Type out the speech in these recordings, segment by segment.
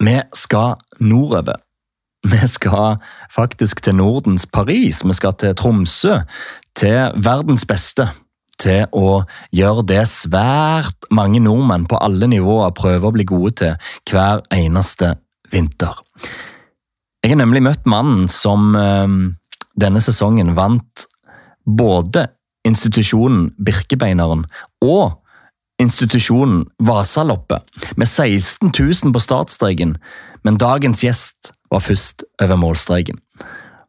Vi skal nordover. Vi skal faktisk til Nordens Paris. Vi skal til Tromsø. Til verdens beste. Til å gjøre det svært mange nordmenn på alle nivåer prøver å bli gode til hver eneste vinter. Jeg har nemlig møtt mannen som eh, denne sesongen vant både institusjonen Birkebeineren og institusjonen Vasaloppet, med 16 000 på startstreken, men dagens gjest var først over målstreken.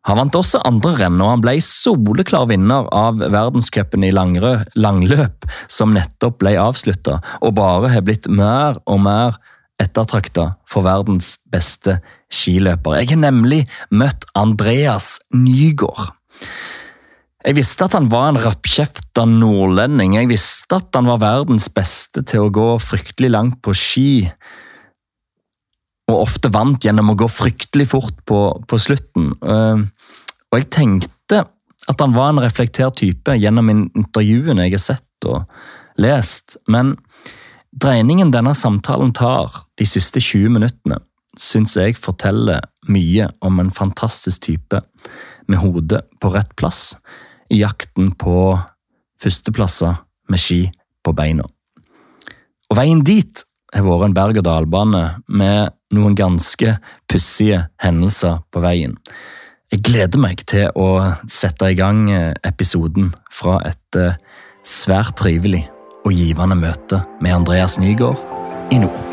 Han vant også andre renn, og han ble soleklar vinner av verdenscupen i langrø, langløp, som nettopp ble avslutta, og bare har blitt mer og mer ettertrakta for verdens beste skiløper. Jeg har nemlig møtt Andreas Nygaard. Jeg visste at han var en rappkjefta nordlending. Jeg visste at han var verdens beste til å gå fryktelig langt på ski. Og ofte vant gjennom å gå fryktelig fort på, på slutten. Eh, og jeg tenkte at han var en reflektert type gjennom intervjuene jeg har sett og lest. Men dreiningen denne samtalen tar de siste 20 minuttene, syns jeg forteller mye om en fantastisk type med hodet på rett plass i jakten på førsteplasser med ski på beina. Og veien dit har vært en berg-og-dal-bane med noen ganske pussige hendelser på veien. Jeg gleder meg til å sette i gang episoden fra et eh, svært trivelig og givende møte med Andreas Nygaard i nord.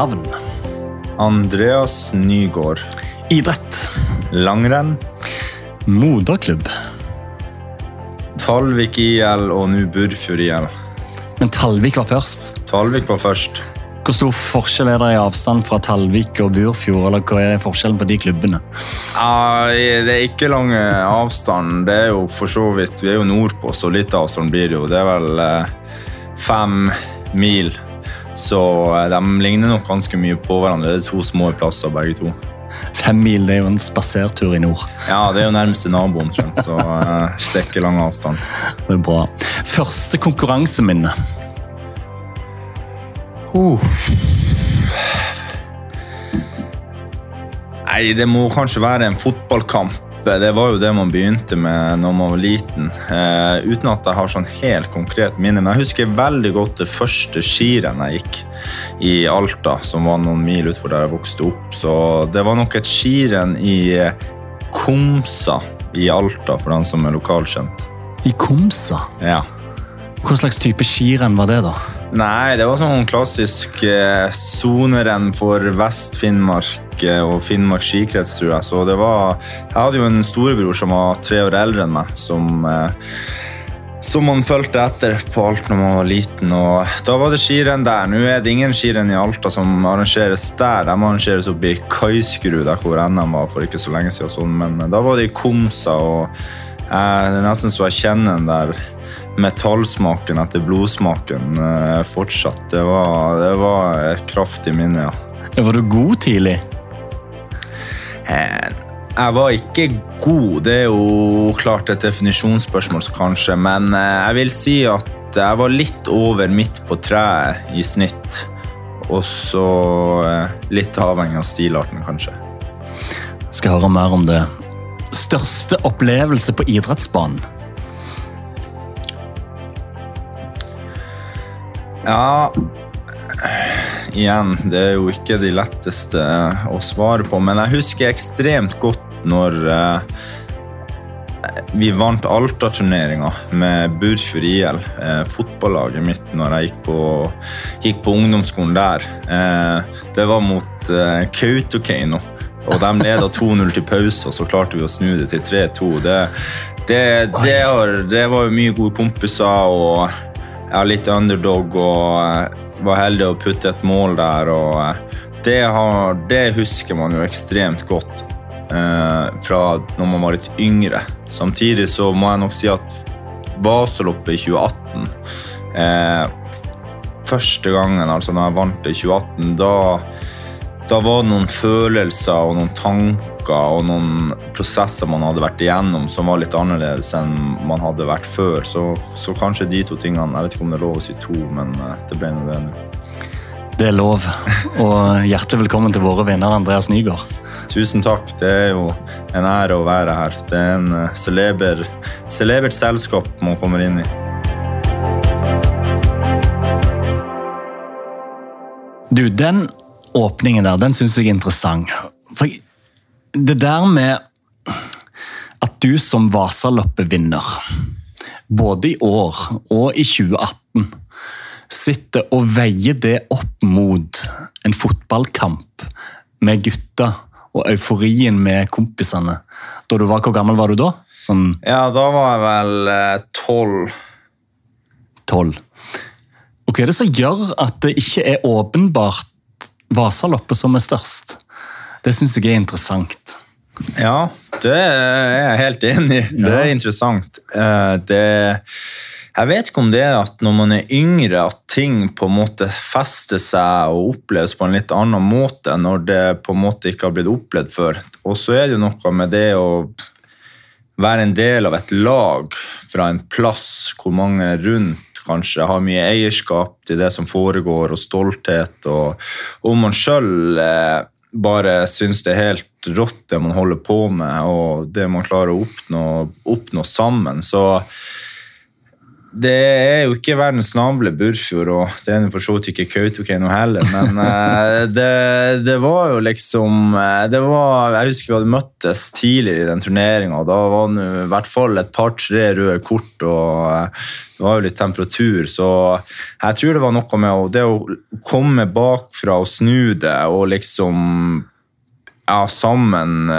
Navn. Andreas Nygaard. Idrett. Langrenn. Moderklubb. Talvik IL og nå Burfjord IL. Men Talvik var først. Talvik var først. Hvor stor forskjell er det i avstand fra Talvik og Burfjord? eller hva er forskjellen på de klubbene? Uh, det er ikke lang avstand. Det er jo for så vidt Vi er jo nordpå, så litt avstand blir det jo. Det er vel uh, fem mil. Så eh, de ligner nok ganske mye på hverandre. Det er to små plasser, begge to. Fem mil det er jo en spasertur i nord. Ja, det er jo nærmeste nabo omtrent, så det er ikke lang avstand. Det er bra. Første konkurranseminne? Uh. Nei, det må kanskje være en fotballkamp. Det var jo det man begynte med når man var liten. Eh, uten at jeg har sånn helt konkret minne. Men jeg husker veldig godt det første skirennet jeg gikk i Alta, som var noen mil utenfor der jeg vokste opp. Så det var nok et skirenn i Komsa i Alta, for den som er lokalkjent. I Komsa? Ja. Hva slags type skirenn var det, da? Nei, det var sånn klassisk eh, for Vest-Finnmark eh, og Finnmark skikrets, tror jeg. Så det var Jeg hadde jo en storebror som var tre år eldre enn meg, som eh, som man fulgte etter på alt når man var liten. og Da var det skirenn der. Nå er det ingen skirenn i Alta som arrangeres der. De arrangeres oppe i Kaiskerud, der hvor NM var for ikke så lenge siden. Sånn. Men da var det i Komsa, og eh, det er nesten så jeg kjenner den der metallsmaken etter blodsmaken eh, fortsatt. Det var, det var et kraftig minne, ja. Var du god tidlig? Eh, jeg var ikke god, det er jo klart et definisjonsspørsmål, kanskje. Men eh, jeg vil si at jeg var litt over midt på treet i snitt. Og så litt avhengig av stilarten, kanskje. Skal høre mer om det. Største opplevelse på idrettsbanen? Ja Igjen, det er jo ikke de letteste å svare på, men jeg husker ekstremt godt når eh, vi vant Alta-turneringa med Burfjord IL, eh, fotballaget mitt, når jeg gikk på, gikk på ungdomsskolen der. Eh, det var mot eh, Kautokeino, og de leda 2-0 til pause, og så klarte vi å snu det til 3-2. Det, det, det, det, var jo mye gode kompiser. og var litt underdog og eh, var heldig å putte et mål der. og eh, det, har, det husker man jo ekstremt godt eh, fra når man var litt yngre. Samtidig så må jeg nok si at Vasaloppet i 2018 eh, første gangen, altså når jeg vant i 2018, da, da var det noen følelser og noen tanker og noen prosesser man hadde vært igjennom som var litt annerledes enn man hadde vært før. Så, så kanskje de to tingene Jeg vet ikke om det er lov å si to, men eh, det ble nå det. Det er lov. Og hjertelig velkommen til våre vinner, Andreas Nygaard. Tusen takk. Det er jo en ære å være her. Det er en eh, celeber, celebert selskap man kommer inn i. Du, den åpningen der, den syns jeg er interessant. For det der med at du som Vasaloppet-vinner, både i år og i 2018, sitter og veier det opp mot en fotballkamp med gutta og euforien med kompisene. Da du var, Hvor gammel var du da? Sånn Ja, da var jeg vel eh, tolv. tolv. Og hva er det som gjør at det ikke er åpenbart Vasaloppet som er størst? Det syns jeg er interessant. Ja, det er jeg helt enig i. Det er Ja. interessant. Eh, Det, jeg vet ikke om det er at når man er yngre, at ting på en måte fester seg og oppleves på en litt annen måte når det på en måte ikke har blitt opplevd før. Og så er det noe med det å være en del av et lag fra en plass hvor mange rundt kanskje har mye eierskap til det som foregår, og stolthet. Og om man sjøl bare syns det er helt rått det man holder på med, og det man klarer å oppnå, oppnå sammen, så det er jo ikke verdens navle Burfjord, og det er for så vidt ikke Kautokeino heller, men eh, det, det var jo liksom eh, det var, Jeg husker vi hadde møttes tidligere i den turneringa, da var det i hvert fall et par-tre røde kort, og eh, det var jo litt temperatur, så jeg tror det var noe med å, det å komme bakfra og snu det, og liksom ja, sammen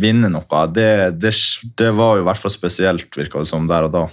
vinne noe, det, det, det var jo i hvert fall spesielt, virka det som, der og da.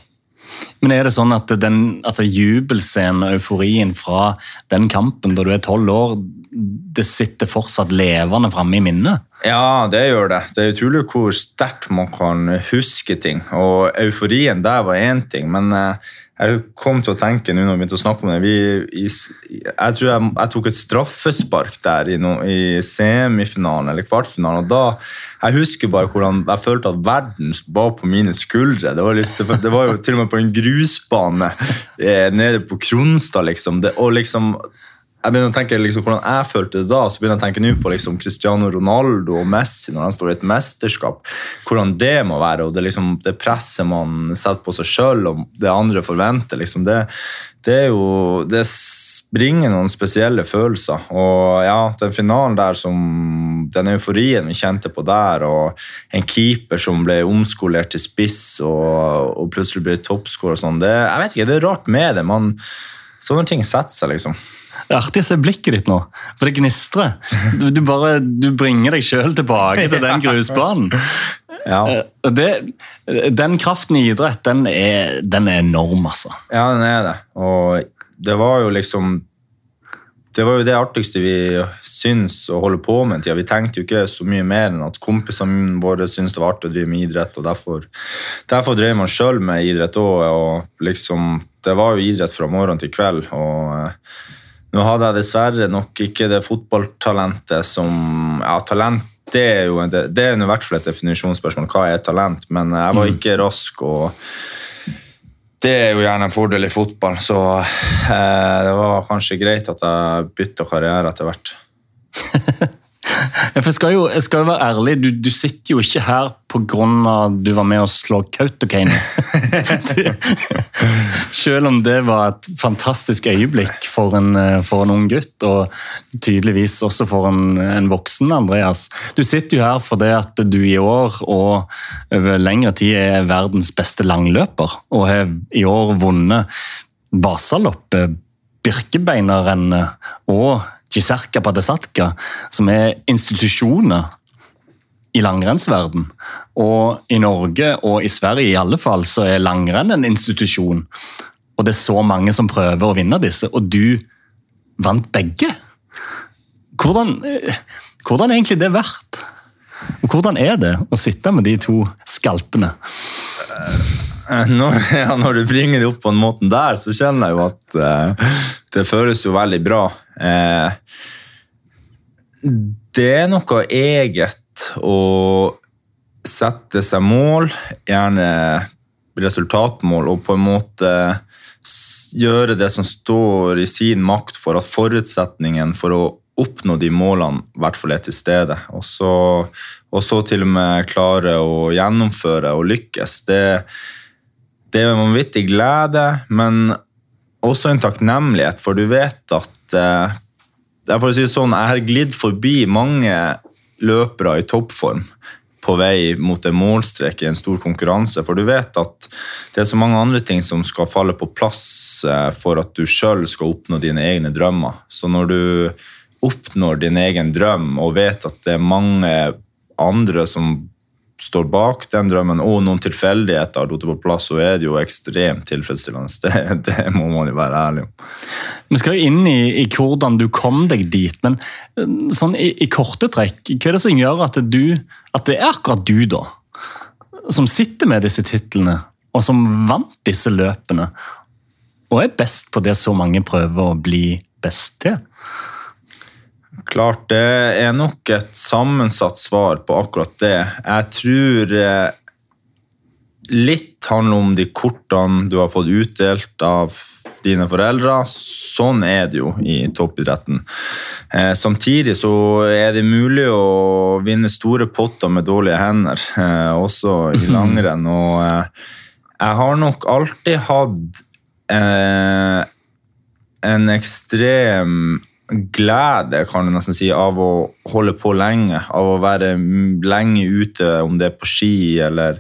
Men er det sånn at den altså jubelscenen og euforien fra den kampen da du er tolv år, det sitter fortsatt levende framme i minnet? Ja, det gjør det. Det er utrolig hvor sterkt man kan huske ting. Og euforien der var én ting, men eh, jeg kom til å tenke nå når vi begynte å snakke om det vi, Jeg tror jeg, jeg tok et straffespark der i, no, i semifinalen eller kvartfinalen. og da Jeg husker bare hvordan jeg følte at verden var på mine skuldre. Det var, liksom, det var jo til og med på en grusbane eh, nede på Kronstad, liksom. Det, og liksom jeg begynner å tenke liksom, hvordan jeg følte det da, så begynner jeg å tenke nå på liksom, Cristiano Ronaldo og Messi når de står i et mesterskap. Hvordan det må være, og det, liksom, det presset man setter på seg sjøl og det andre forventer. Liksom, det, det jo Det springer noen spesielle følelser. Og ja, den finalen der som Den euforien vi kjente på der, og en keeper som ble omskolert til spiss og, og plutselig ble toppscorer og sånn, det, jeg vet ikke, det er rart med det. Man, sånne ting setter seg, liksom. Det er artig å se blikket ditt nå, for det gnistrer. Du, du, bare, du bringer deg sjøl tilbake til den grusbanen. Ja. Eh, Det, den kraften i idrett, den er, den er enorm, altså. Ja, den er det. Og det var jo liksom Det var jo det artigste vi syns å holde på med en tid. Vi tenkte jo ikke så mye mer enn at kompisene våre syntes det var artig å drive med idrett, og derfor, derfor drev man sjøl med idrett òg. Og liksom Det var jo idrett fra morgen til kveld. og eh, nå hadde jeg dessverre nok ikke det fotballtalentet som Ja, talent det er jo en, det er i hvert fall et definisjonsspørsmål. Hva er talent? Men jeg var ikke rask. og det er jo gjerne en fordel i fotball, så eh, det var kanskje greit at jeg bytta karriere etter hvert. For jeg skal jo, jeg skal jo være ærlig, du, du sitter jo ikke her pga. du var med å slå Kautokeino. Selv om det var et fantastisk øyeblikk for en, eh, for en ung gutt, og tydeligvis også for en, en voksen Andreas. Du sitter jo her fordi at du i år og over lengre tid er verdens beste langløper, og har i år vunnet Vasaloppet, Birkebeinerrennet og Gisarka Padesatka, som er institusjoner i langrennsverden. Og i Norge og i Sverige i alle fall så er langrenn en institusjon. Og det er så mange som prøver å vinne disse, og du vant begge. Hvordan, eh, hvordan er egentlig det verdt? Og hvordan er det å sitte med de to skalpene? Eh, Når, ja, når du bringer det opp på den måten der, så kjenner jeg jo at eh, det føles jo veldig bra. Eh, det er noe eget å sette seg mål, gjerne resultatmål, og på en måte gjøre det som står i sin makt for at forutsetningen for å oppnå de målene i hvert fall er til stede. Og så, og så til og med klare å gjennomføre og lykkes. Det, det er en vanvittig glede, men også en takknemlighet, for du vet at eh, for å si sånn, Jeg har glidd forbi mange løpere i toppform på vei mot en målstrek i en stor konkurranse. For du vet at det er så mange andre ting som skal falle på plass eh, for at du sjøl skal oppnå dine egne drømmer. Så når du oppnår din egen drøm og vet at det er mange andre som står bak den drømmen, og noen tilfeldigheter har falt på plass, så er det jo ekstremt tilfredsstillende. Det, det, må man jo være ærlig om. Vi skal jo inn i, i hvordan du kom deg dit, men eh, sånn i, i, korte trekk, hva er det som gjør at, du, at det er akkurat du, da, som sitter med disse titlene, og som vant disse løpene, og er best på det så mange prøver å bli best til? Klart, det er nok et sammensatt svar på akkurat det. Jeg tror eh, litt handler om de kortene du har fått utdelt av dine foreldre. Sånn er det jo i toppidretten. Eh, samtidig så er det mulig å vinne store potter med dårlige hender, eh, også i langrenn. Og jeg har nok alltid hatt en ekstrem glede kan du nesten si, av å holde på lenge. Av å være lenge ute, om det er på ski eller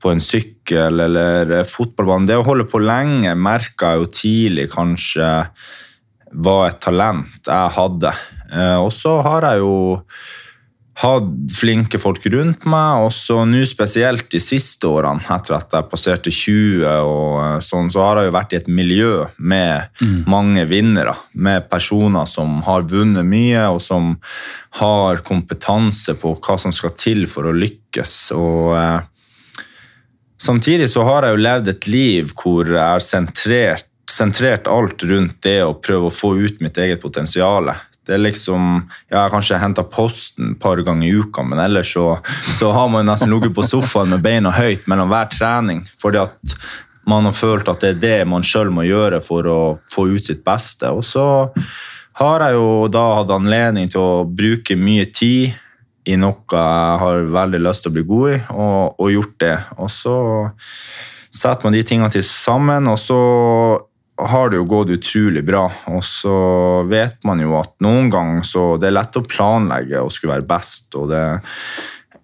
på en sykkel eller fotballbane. Det å holde på lenge merka jeg jo tidlig kanskje var et talent jeg hadde. Eh, og så har jeg jo hatt flinke folk rundt meg. Og så nå spesielt de siste årene, etter at jeg passerte 20, og eh, sånn, så har jeg jo vært i et miljø med mm. mange vinnere. Med personer som har vunnet mye, og som har kompetanse på hva som skal til for å lykkes. og eh, Samtidig så har jeg jo levd et liv hvor jeg har sentrert, sentrert alt rundt det å prøve å få ut mitt eget potensial. Det er liksom, Jeg har kanskje henta posten et par ganger i uka, men ellers så, så har man nesten ligget på sofaen med beina høyt mellom hver trening. fordi at man har følt at det er det man sjøl må gjøre for å få ut sitt beste. Og så har jeg jo da hatt anledning til å bruke mye tid i noe jeg har veldig lyst til å bli god i, og, og gjort det. Og så setter man de tingene til sammen, og så har det jo gått utrolig bra. Og så vet man jo at noen ganger så det er lett å planlegge og skulle være best. og det,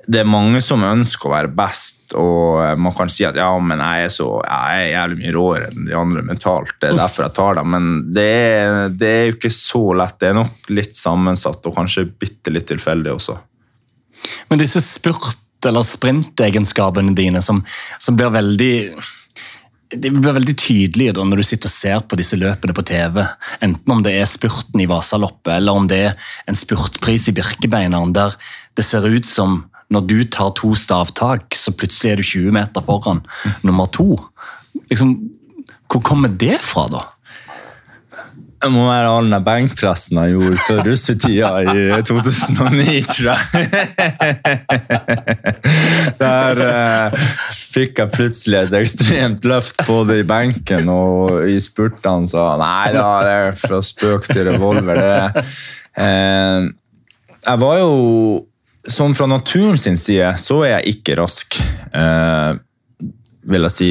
det er mange som ønsker å være best, og man kan si at ja, men jeg er, så, jeg er jævlig mye råere enn de andre mentalt. Det er derfor jeg tar dem. Men det er, det er jo ikke så lett. Det er nok litt sammensatt, og kanskje bitte litt tilfeldig også. Men disse spurt- eller sprintegenskapene dine som, som blir veldig det blir veldig tydelig da, når du sitter og ser på disse løpene på TV. Enten om det er spurten i Vasaloppet, eller om det er en spurtpris i Birkebeineren, der det ser ut som når du tar to stavtak, så plutselig er du 20 meter foran nummer to. Liksom, hvor kommer det fra, da? Det må være all den benkpressen jeg gjorde før russetida i 2009, tror jeg. Der eh, fikk jeg plutselig et ekstremt løft både i benken og i spurtene. Så nei da, det er fra spøk til revolver. Det, eh, jeg var jo Sånn fra naturen sin side så er jeg ikke rask, eh, vil jeg si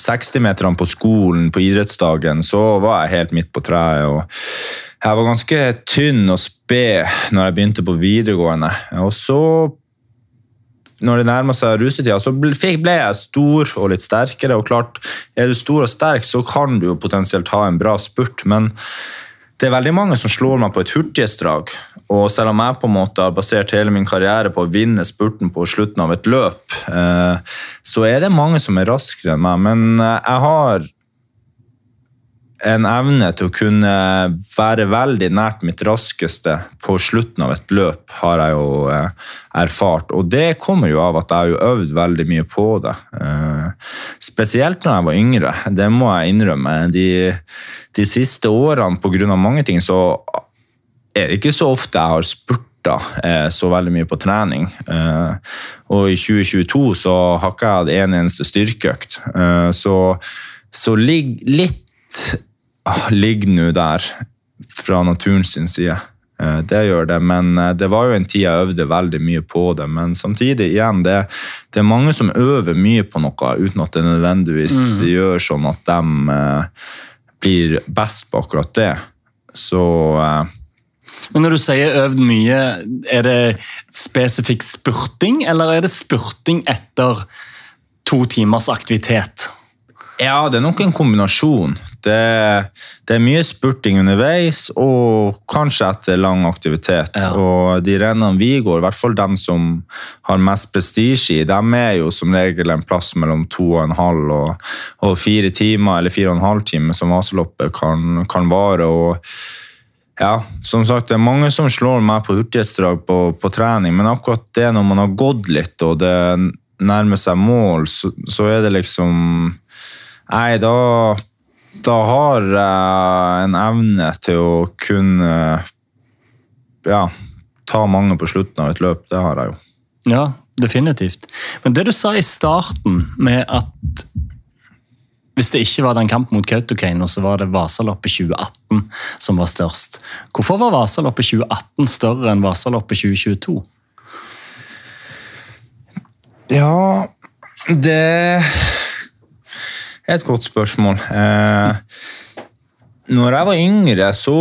60-meterne på skolen på idrettsdagen, så var jeg helt midt på treet. og Jeg var ganske tynn og sped når jeg begynte på videregående. Og så, når det nærma seg russetida, så ble jeg stor og litt sterkere. Og klart, er du stor og sterk, så kan du jo potensielt ha en bra spurt, men det er veldig mange som slår meg på et hurtighetsdrag. Og selv om jeg på en måte har basert hele min karriere på å vinne spurten på slutten av et løp, eh, så er det mange som er raskere enn meg. Men eh, jeg har en evne til å kunne være veldig nært mitt raskeste på slutten av et løp, har jeg jo eh, erfart. Og det kommer jo av at jeg har øvd veldig mye på det. Eh, spesielt når jeg var yngre, det må jeg innrømme. De, de siste årene, pga. mange ting, så er det ikke så ofte jeg har spurt eh, så veldig mye på trening. Og i 2022 så har ikke jeg hatt en eneste styrkeøkt. Så, så ligg litt ligger nå der fra naturen sin side. Eh, det gjør det, men eh, det var jo en tid jeg øvde veldig mye på det. Men samtidig, igjen, det, det er mange som øver mye på noe uten at det nødvendigvis mm. gjør sånn at de eh, blir best på akkurat det. Så men når du sier øvd mye, er det spesifikk spurting, eller er det spurting etter to timers aktivitet? Ja, det er nok en kombinasjon. Det, det, er mye spurting underveis, og kanskje etter lang aktivitet. Ja. Og de rennene vi går, i hvert fall dem som har mest prestisje i, dem er jo som regel en plass mellom to og en halv og, og fire timer, eller fire og en halv time, som vaseloppet kan, kan vare. og ja, som sagt, det er mange som slår meg på hurtighetsdrag på, på, trening, men akkurat det når man har gått litt og det nærmer seg mål, så, så er det liksom Nei, da, da har jeg en evne til å kunne ja, ta mange på slutten av et løp. Det har jeg jo. Ja, definitivt. Men det du sa i starten, med at hvis det ikke var den kampen mot Kautokeino, så var det Vasaloppet 2018 som var størst. Hvorfor var Vasaloppet 2018 større enn Vasaloppet 2022? Ja, det et godt spørsmål. Eh, når jeg var yngre, så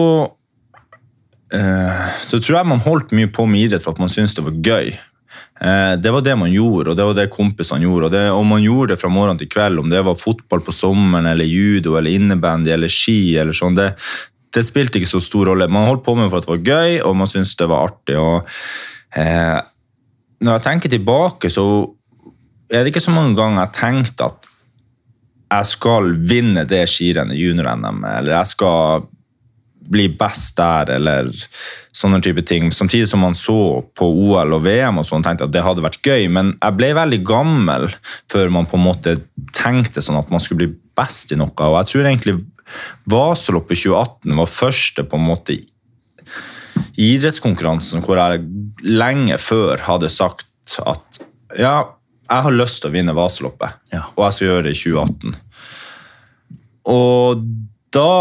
eh, så tror jeg man holdt mye på med idrett for at man syntes det var gøy. Eh, det var det man gjorde, og det var det kompisene gjorde. Og, det, og man gjorde det fra morgen til kveld, om det var fotball på sommeren, eller judo, eller innebandy eller ski. eller sånn, det, det, spilte ikke så stor rolle. Man holdt på med for at det var gøy, og man syntes det var artig. og eh, Når jeg tenker tilbake, så er det ikke så mange ganger jeg tenkte at jeg skal vinne det skirennet, junior-NM, eller jeg skal bli best der, eller sånne type ting. Samtidig som man så på OL og VM og sånn, tenkte at det hadde vært gøy. Men jeg ble veldig gammel før man på en måte tenkte sånn at man skulle bli best i noe. Og jeg tror egentlig Vasaloppet 2018 var første på en måte idrettskonkurransen hvor jeg lenge før hadde sagt at ja, jeg har lyst til å vinne Vasaloppet, ja. og jeg skal gjøre det i 2018. Og da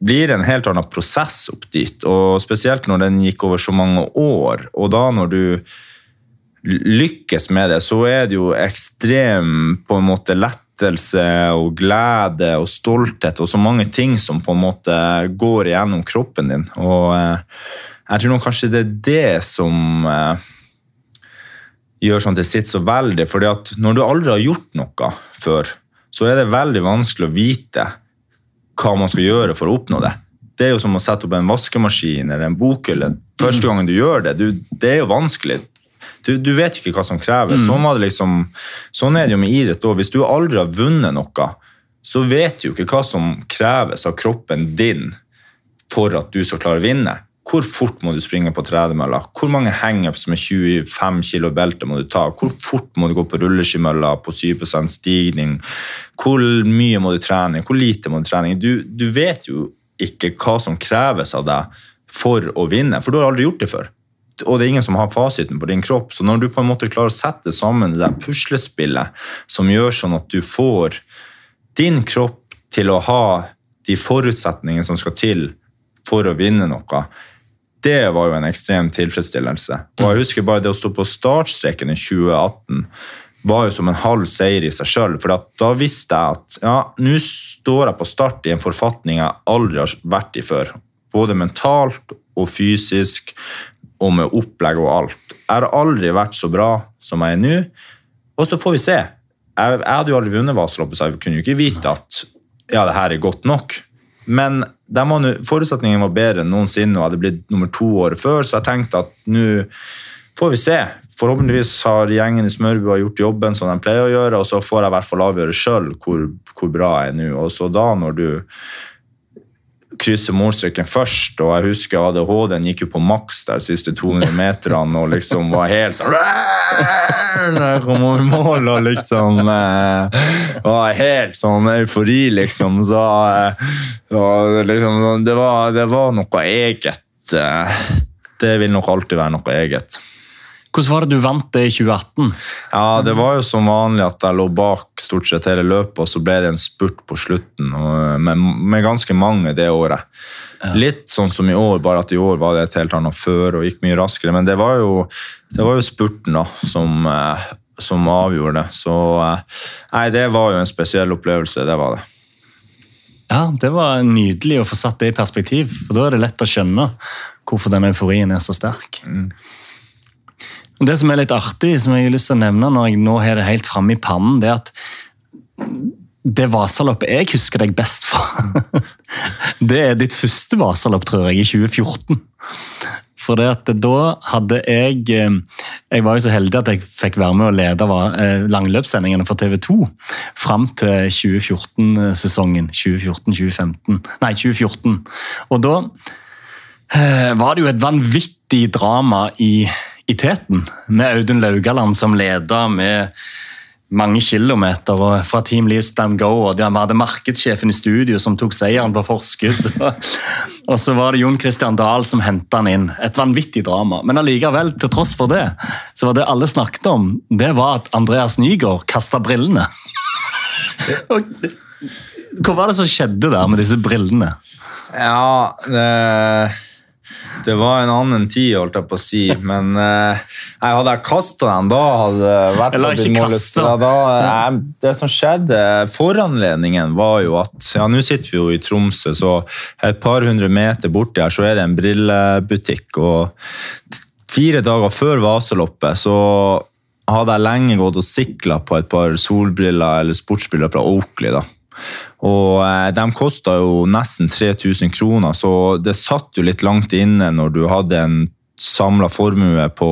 blir det en helt annen prosess opp dit, og spesielt når den gikk over så mange år. Og da når du lykkes med det, så er det jo ekstrem på en måte lettelse og glede og stolthet og så mange ting som på en måte går igjennom kroppen din. Og eh, jeg tror nok kanskje det er det som eh, gjør sånn at sitt så veldig. fordi at når du aldri har gjort noe før, så er det veldig vanskelig å vite hva man skal gjøre for å oppnå det. Det er jo som å sette opp en vaskemaskin eller en bokhylle. Første gangen du gjør det, du, det er jo vanskelig. Du, du, vet ikke hva som kreves. Mm. Sånn, liksom, sånn, er det jo med idrett òg. Hvis du aldri har vunnet noe, så vet du jo ikke hva som kreves av kroppen din for at du skal klare å vinne. Hvor fort må du springe på tredemølla? Hvor mange hangups med 25 kg belte må du ta? Hvor fort må du gå på rulleskimølla på 7% stigning? Hvor mye må du trene? Hvor lite må du trene? Du, du, vet jo ikke hva som kreves av deg for å vinne, for du har aldri gjort det før. Og det er ingen som har fasiten på din kropp. Så når du på en måte klarer å sette sammen det puslespillet som gjør sånn at du får din kropp til å ha de forutsetningene som skal til for å vinne noe, det var jo en ekstrem tilfredsstillelse. Og jeg husker bare det å stå på startstreken i 2018 var jo som en halv seier i seg sjøl. For da visste jeg at ja, nå står jeg på start i en forfatning jeg aldri har vært i før. Både mentalt og fysisk, og med opplegg og alt. Jeg har aldri vært så bra som jeg er nå. Og så får vi se. Jeg, jeg hadde jo aldri vunnet Vasaloppet, så jeg kunne jo ikke vite at ja, det her er godt nok. Men forutsetningene var bedre enn noensinne og hadde blitt nummer to året før, så jeg tenkte at nå får vi se. Forhåpentligvis har gjengen i Smørbua gjort jobben som de pleier å gjøre, og så får jeg i hvert fall avgjøre sjøl hvor, hvor bra jeg er nå. Og så da, når du krysser målstreken først, og jeg husker ADHD-en gikk jo på maks der siste 200 meterne og liksom var helt sånn Når jeg kom over mål og liksom eh, var helt sånn eufori, liksom. Så, eh, liksom, det, var, det var noe eget. Eh, det vil nok alltid være noe eget. Hvordan var det du vant det i 2018? Ja, Det var jo som vanlig at jeg lå bak stort sett hele løpet, og så ble det en spurt på slutten, med, med, ganske mange det året. Ja. Litt sånn som i år, bare at i år var det et helt annet før og gikk mye raskere. Men det var jo, det var jo spurten da, som, eh, som avgjorde det. Så eh, nei, det var jo en spesiell opplevelse, det var det. Ja, Det var nydelig å få satt det i perspektiv, for da er det lett å skjønne hvorfor den euforien er så sterk. Mm. Det som er litt artig, som jeg har lyst til å nevne når jeg nå har det helt framme i pannen, det er at det Vasaloppet jeg husker deg best fra, det er ditt første Vasalopp, tror jeg, i 2014. For det at da hadde jeg eh, Jeg var jo så heldig at jeg fikk være med å lede eh, langløpssendingene for TV 2 fram til 2014-sesongen. 2014-2015 Nei, 2014. Og da eh, var det jo et vanvittig drama i i teten, med Audun Laugaland som leder med mange kilometer og fra Team Leasplan Go. og Vi hadde markedssjefen i studio som tok seieren på forskudd. og så var det Jon Christian Dahl som henta han inn. Et vanvittig drama. Men allikevel, til tross for det, så var det alle snakket om, det var at Andreas Nygaard kasta brillene. Hva var det som skjedde der med disse brillene? Ja, det det var en annen tid, holdt jeg på å si. Men eh, hadde jeg kasta dem, da hadde vært Eller ikke kasta. Eh, det som skjedde, foranledningen var jo at ja, Nå sitter vi jo i Tromsø, så et par hundre meter borti her så er det en brillebutikk. og Fire dager før Vaseloppet så hadde jeg lenge gått og sikla på et par solbriller eller sportsbriller fra Oakley. da. Og eh, De kosta jo nesten 3000 kroner, så det satt jo litt langt inne når du hadde en samla formue på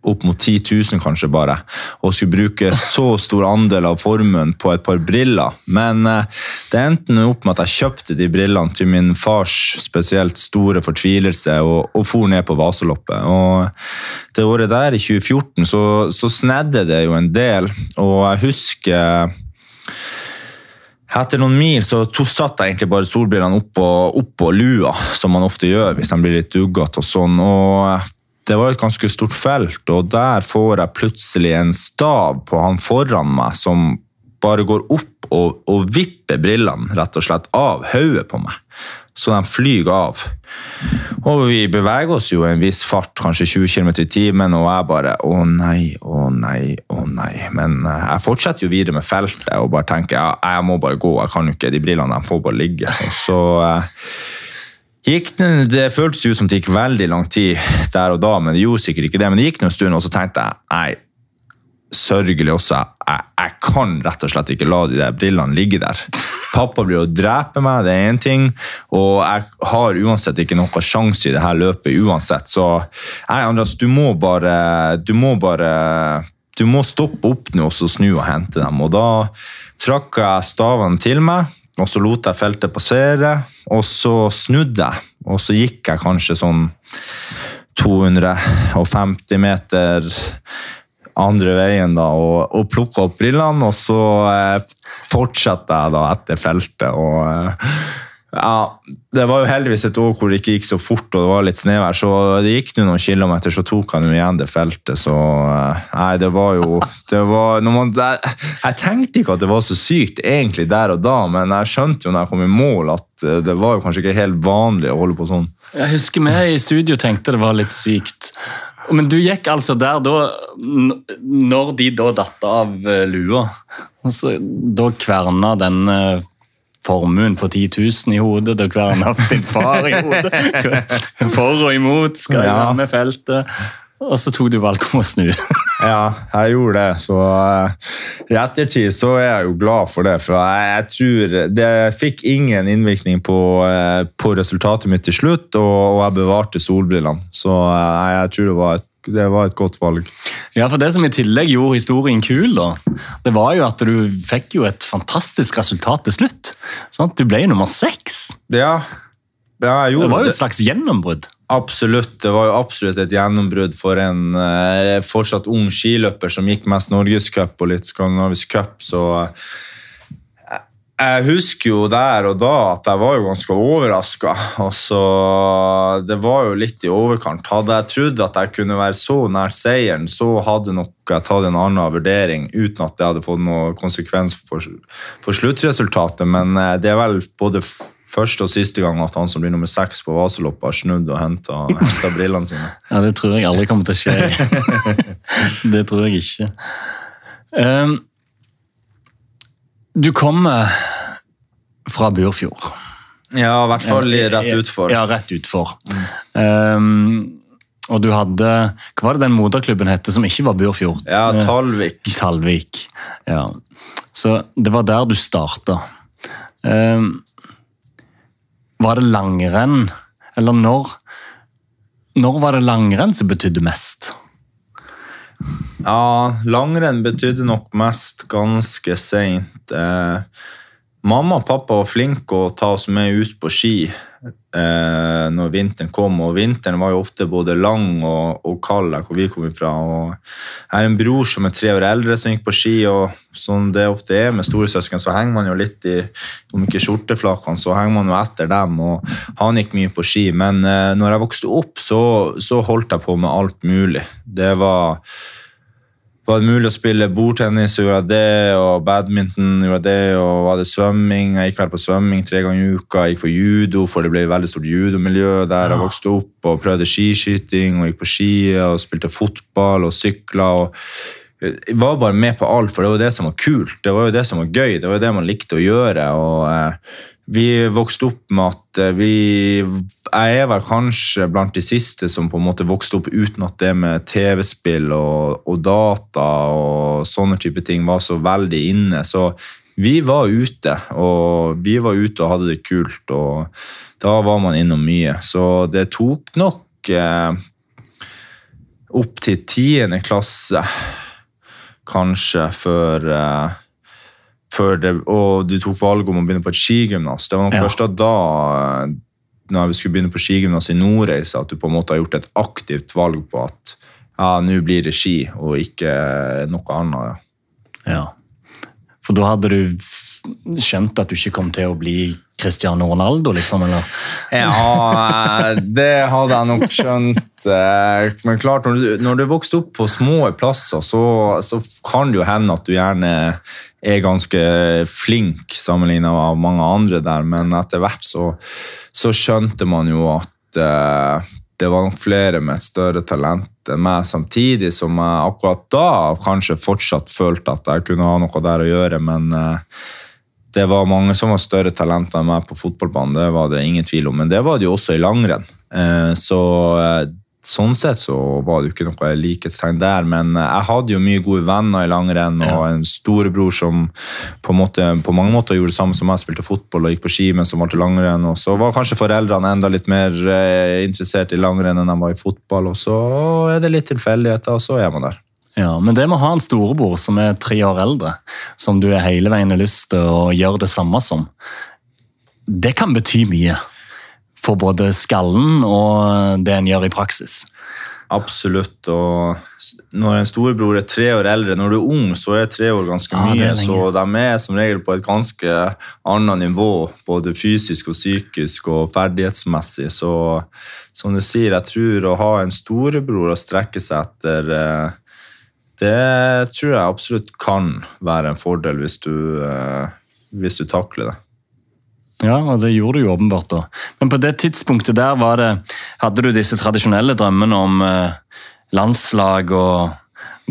opp mot 10 000 kanskje bare, og skulle bruke så stor andel av formuen på et par briller. Men eh, det endte opp med at jeg kjøpte de brillene til min fars spesielt store fortvilelse og, og for ned på Vasaloppet. Og det året der, i 2014, så, så snedde det jo en del, og jeg husker etter noen mil så satt jeg egentlig bare solbrillene oppå, oppå lua, som man ofte gjør hvis de blir litt duggete og sånn. og det var et ganske stort felt, og der får jeg plutselig en stav på han foran meg som bare går opp og, og vipper brillene rett og slett av hodet på meg så de flyr av. Og vi beveger oss jo i en viss fart, kanskje 20 km i timen, og jeg bare Å nei, å nei, å nei. Men eh, jeg fortsetter jo videre med feltet og bare tenker ja, jeg må bare gå, jeg kan jo ikke, de brillene de får bare ligge. Og så eh, gikk det, det føltes jo som det gikk veldig lang tid der og da, men det gjorde sikkert ikke det. Men det gikk noen stund, og så tenkte jeg nei, sørgelig også, jeg, jeg kan rett og slett ikke la de der brillene ligge der. Pappa blir å drepe meg, det er én ting. Og jeg har uansett ikke noen sjanse i det her løpet uansett. Så nei, Andreas, du må bare Du må bare du må stoppe opp nå og snu og hente dem. Og da trakk jeg stavene til meg, og så lot jeg feltet passere. Og så snudde jeg, og så gikk jeg kanskje sånn 250 meter andre veien da, og, og plukka opp brillene. Og så eh, fortsatte jeg da etter feltet. og eh, ja, Det var jo heldigvis et år hvor det ikke gikk så fort og det var litt snevær. Så det gikk noen kilometer, så tok han jo igjen det feltet. Så eh, nei, det var jo det var, man, jeg, jeg, tenkte ikke at det var så sykt egentlig der og da, men jeg skjønte jo når jeg kom i mål at eh, det var jo kanskje ikke helt vanlig å holde på sånn. Jeg husker vi i studio tenkte det var litt sykt. Men du gikk altså der da Når de da datt av eh, lua, altså, da kverna den eh, formuen på 10 000 i hodet, da kverna din far i hodet. For og imot skal ja. med feltet. Og så tok du valg om å snu. Ja, jeg gjorde det. Så uh, i ettertid så er jeg jo glad for det. For jeg, tror det fikk ingen innvirkning på, uh, på resultatet mitt til slutt, og, og jeg bevarte solbrillene. Så jeg, jeg tror det var et det var et godt valg. Ja, for Det som i tillegg gjorde historien kul, da, det var jo at du fikk jo et fantastisk resultat til slutt. Sant? Du ble nummer seks. Ja, ja jeg gjorde Det var jo et slags gjennombrudd. Absolutt. Det var jo absolutt et gjennombrudd for en eh, fortsatt ung skiløper som gikk mest norgescup og litt skandinavisk cup. Så eh, jeg husker jo der og da at jeg var jo ganske overraska. Det var jo litt i overkant. Hadde jeg trodd at jeg kunne være så nær seieren, så hadde nok jeg tatt en annen vurdering uten at det hadde fått noen konsekvens for, for sluttresultatet. Men eh, det er vel både første og siste gang at han som blir nummer seks på Vasaloppet, har snudd og henta brillene sine. Ja, Det tror jeg aldri kommer til å skje. det tror jeg ikke. Um, du kommer fra Burfjord. Ja, i hvert fall rett utfor. Ja, rett utfor. Mm. Um, og du hadde Hva var det den moderklubben hette som ikke var Burfjord? Ja, Talvik. Talvik, ja. Så det var der du starta. Um, var det langrenn? Eller når? Når var det langrenn som betydde mest? Ja, langrenn betydde nok mest ganske seint. Eh, mamma og pappa var flinke å ta oss med ut på ski eh, når vinteren kom. Og vinteren var jo ofte både lang og, og kald der hvor vi kom fra. Og jeg har en bror som er tre år eldre, som gikk på ski. og Som det ofte er med storesøsken, så henger man jo litt i om ikke skjorteflakene, så henger man jo etter dem. og Han gikk mye på ski. Men eh, når jeg vokste opp, så, så holdt jeg på med alt mulig. Det var var det mulig å spille bordtennis, så gjorde det, og badminton gjorde det, og var det svømming. Jeg gikk vel på svømming tre ganger i uka. Jeg gikk på judo, for det ble et veldig stort judomiljø der jeg vokste opp. og Prøvde skiskyting og gikk på ski og spilte fotball og sykla. Jeg var bare med på alt, for det var det som var kult. Det var jo det som var gøy. Det var jo det man likte å gjøre. og eh, vi vokste opp med at eh, vi Jeg er vel kanskje blant de siste som på en måte vokste opp uten at det med TV-spill og, og, data og sånne type ting var så veldig inne. Så vi var ute, og vi var ute og hadde det kult. Og da var man innom mye. Så det tok nok eh, opp til tiende klasse, kanskje, før eh, det, og du tok valget om å begynne på et skigymnas. Det var nok ja. først da når vi skulle begynne på skigymnas i Nordreisa, at du på en måte har gjort et aktivt valg på at ja, nå blir det ski, og ikke noe annet. Ja. ja. For da hadde du skjønt at du ikke kom til å bli Cristiano Ronaldo, liksom? eller? Ja, det hadde jeg nok skjønt. Eh, men klart, når du, er vokst opp på små plasser, så, så kan det jo hende at du gjerne er ganske flink sammenlignet med mange andre der, men etter hvert så, så skjønte man jo at uh, det var nok flere med et større talent enn meg, samtidig som jeg akkurat da kanskje fortsatt følte at jeg kunne ha noe der å gjøre, men uh, det var mange som var større talenter enn meg på fotballbanen, det var det ingen tvil om, men det var det jo også i langrenn. Uh, så sånn sett så var det jo ikke noe likhetstegn der, men jeg hadde jo mye gode venner i langrenn og en storebror som på, måte, på, mange måter gjorde det samme som jeg, spilte fotball og gikk på ski, men som valgte langrenn. Og så var kanskje foreldrene enda litt mer eh, interessert i langrenn enn de var i fotball, og så er det litt tilfeldigheter, og så er man der. Ja, Men det med å ha en storebror som er tre år eldre, som du er hele veien har lyst til å gjøre det samme som, det kan bety mye for både skallen og det en gjør i praksis. Absolutt. og Når en storebror er tre år eldre Når du er ung, så er tre år ganske ja, mye. Så de er som regel på et ganske annet nivå, både fysisk og psykisk og ferdighetsmessig. Så som du sier, jeg tror å ha en storebror å strekke seg etter eh, det tror jeg absolutt kan være en fordel hvis du, eh, hvis du takler det. Ja, og det gjorde du jo åpenbart. da. Men på det tidspunktet der var det, hadde du disse tradisjonelle drømmene om eh, landslag og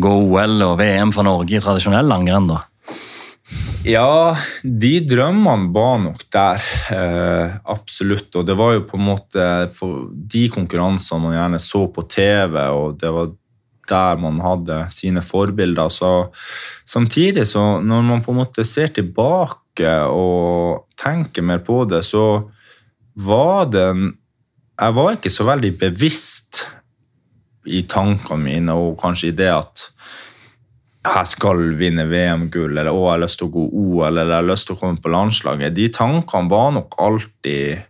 gå OL og VM for Norge i tradisjonell langrenn? da? Ja, de drømmene var nok der. Eh, absolutt. Og det var jo på en måte de konkurransene man gjerne så på TV, og det var der man hadde sine forbilder. Så samtidig, så når man på en måte ser tilbake og tenker mer på det, så var det Jeg var ikke så veldig bevisst i tankene mine, og kanskje i det at jeg skal vinne VM-gull, eller å, jeg har lyst til å gå OL, eller jeg har lyst til å komme på landslaget. De tankene var nok alltid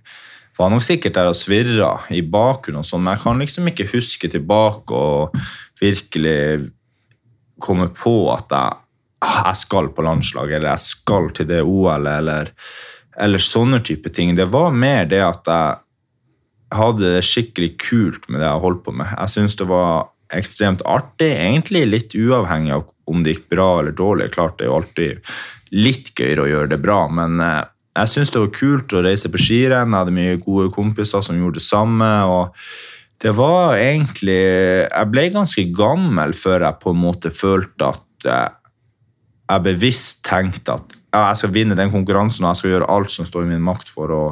var nok sikkert der og svirra i bakgrunnen, og sånn, men jeg kan liksom ikke huske tilbake og virkelig komme på at jeg, jeg skal på landslaget, eller jeg skal til det OL-et, eller, eller sånne type ting. Det var mer det at jeg hadde det skikkelig kult med det jeg holdt på med. Jeg syns det var ekstremt artig, egentlig litt uavhengig av om det gikk bra eller dårlig. Klart det er jo alltid litt gøyere å gjøre det bra, men eh, jeg syntes det var kult å reise på skirenn. Jeg hadde mye gode kompiser som gjorde det samme. og det var egentlig Jeg ble ganske gammel før jeg på en måte følte at jeg bevisst tenkte at ja, jeg skal vinne den konkurransen og jeg skal gjøre alt som står i min makt for å,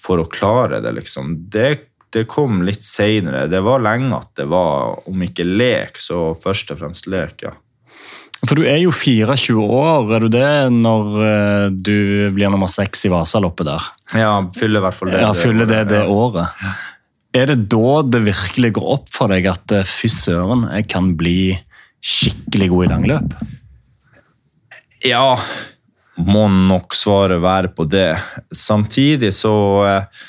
for å klare det. liksom. Det, det kom litt seinere. Det var lenge at det var, om ikke lek, så først og fremst lek. ja. For du er jo 24 år, er du det når uh, du blir nummer seks i Vasaloppet der? Ja, fyller i hvert fall det. Ja, fyller det det året. Ja. Er det da det virkelig går opp for deg at uh, fy søren, jeg kan bli skikkelig god i langløp? Ja, må nok svaret være på det. Samtidig så uh,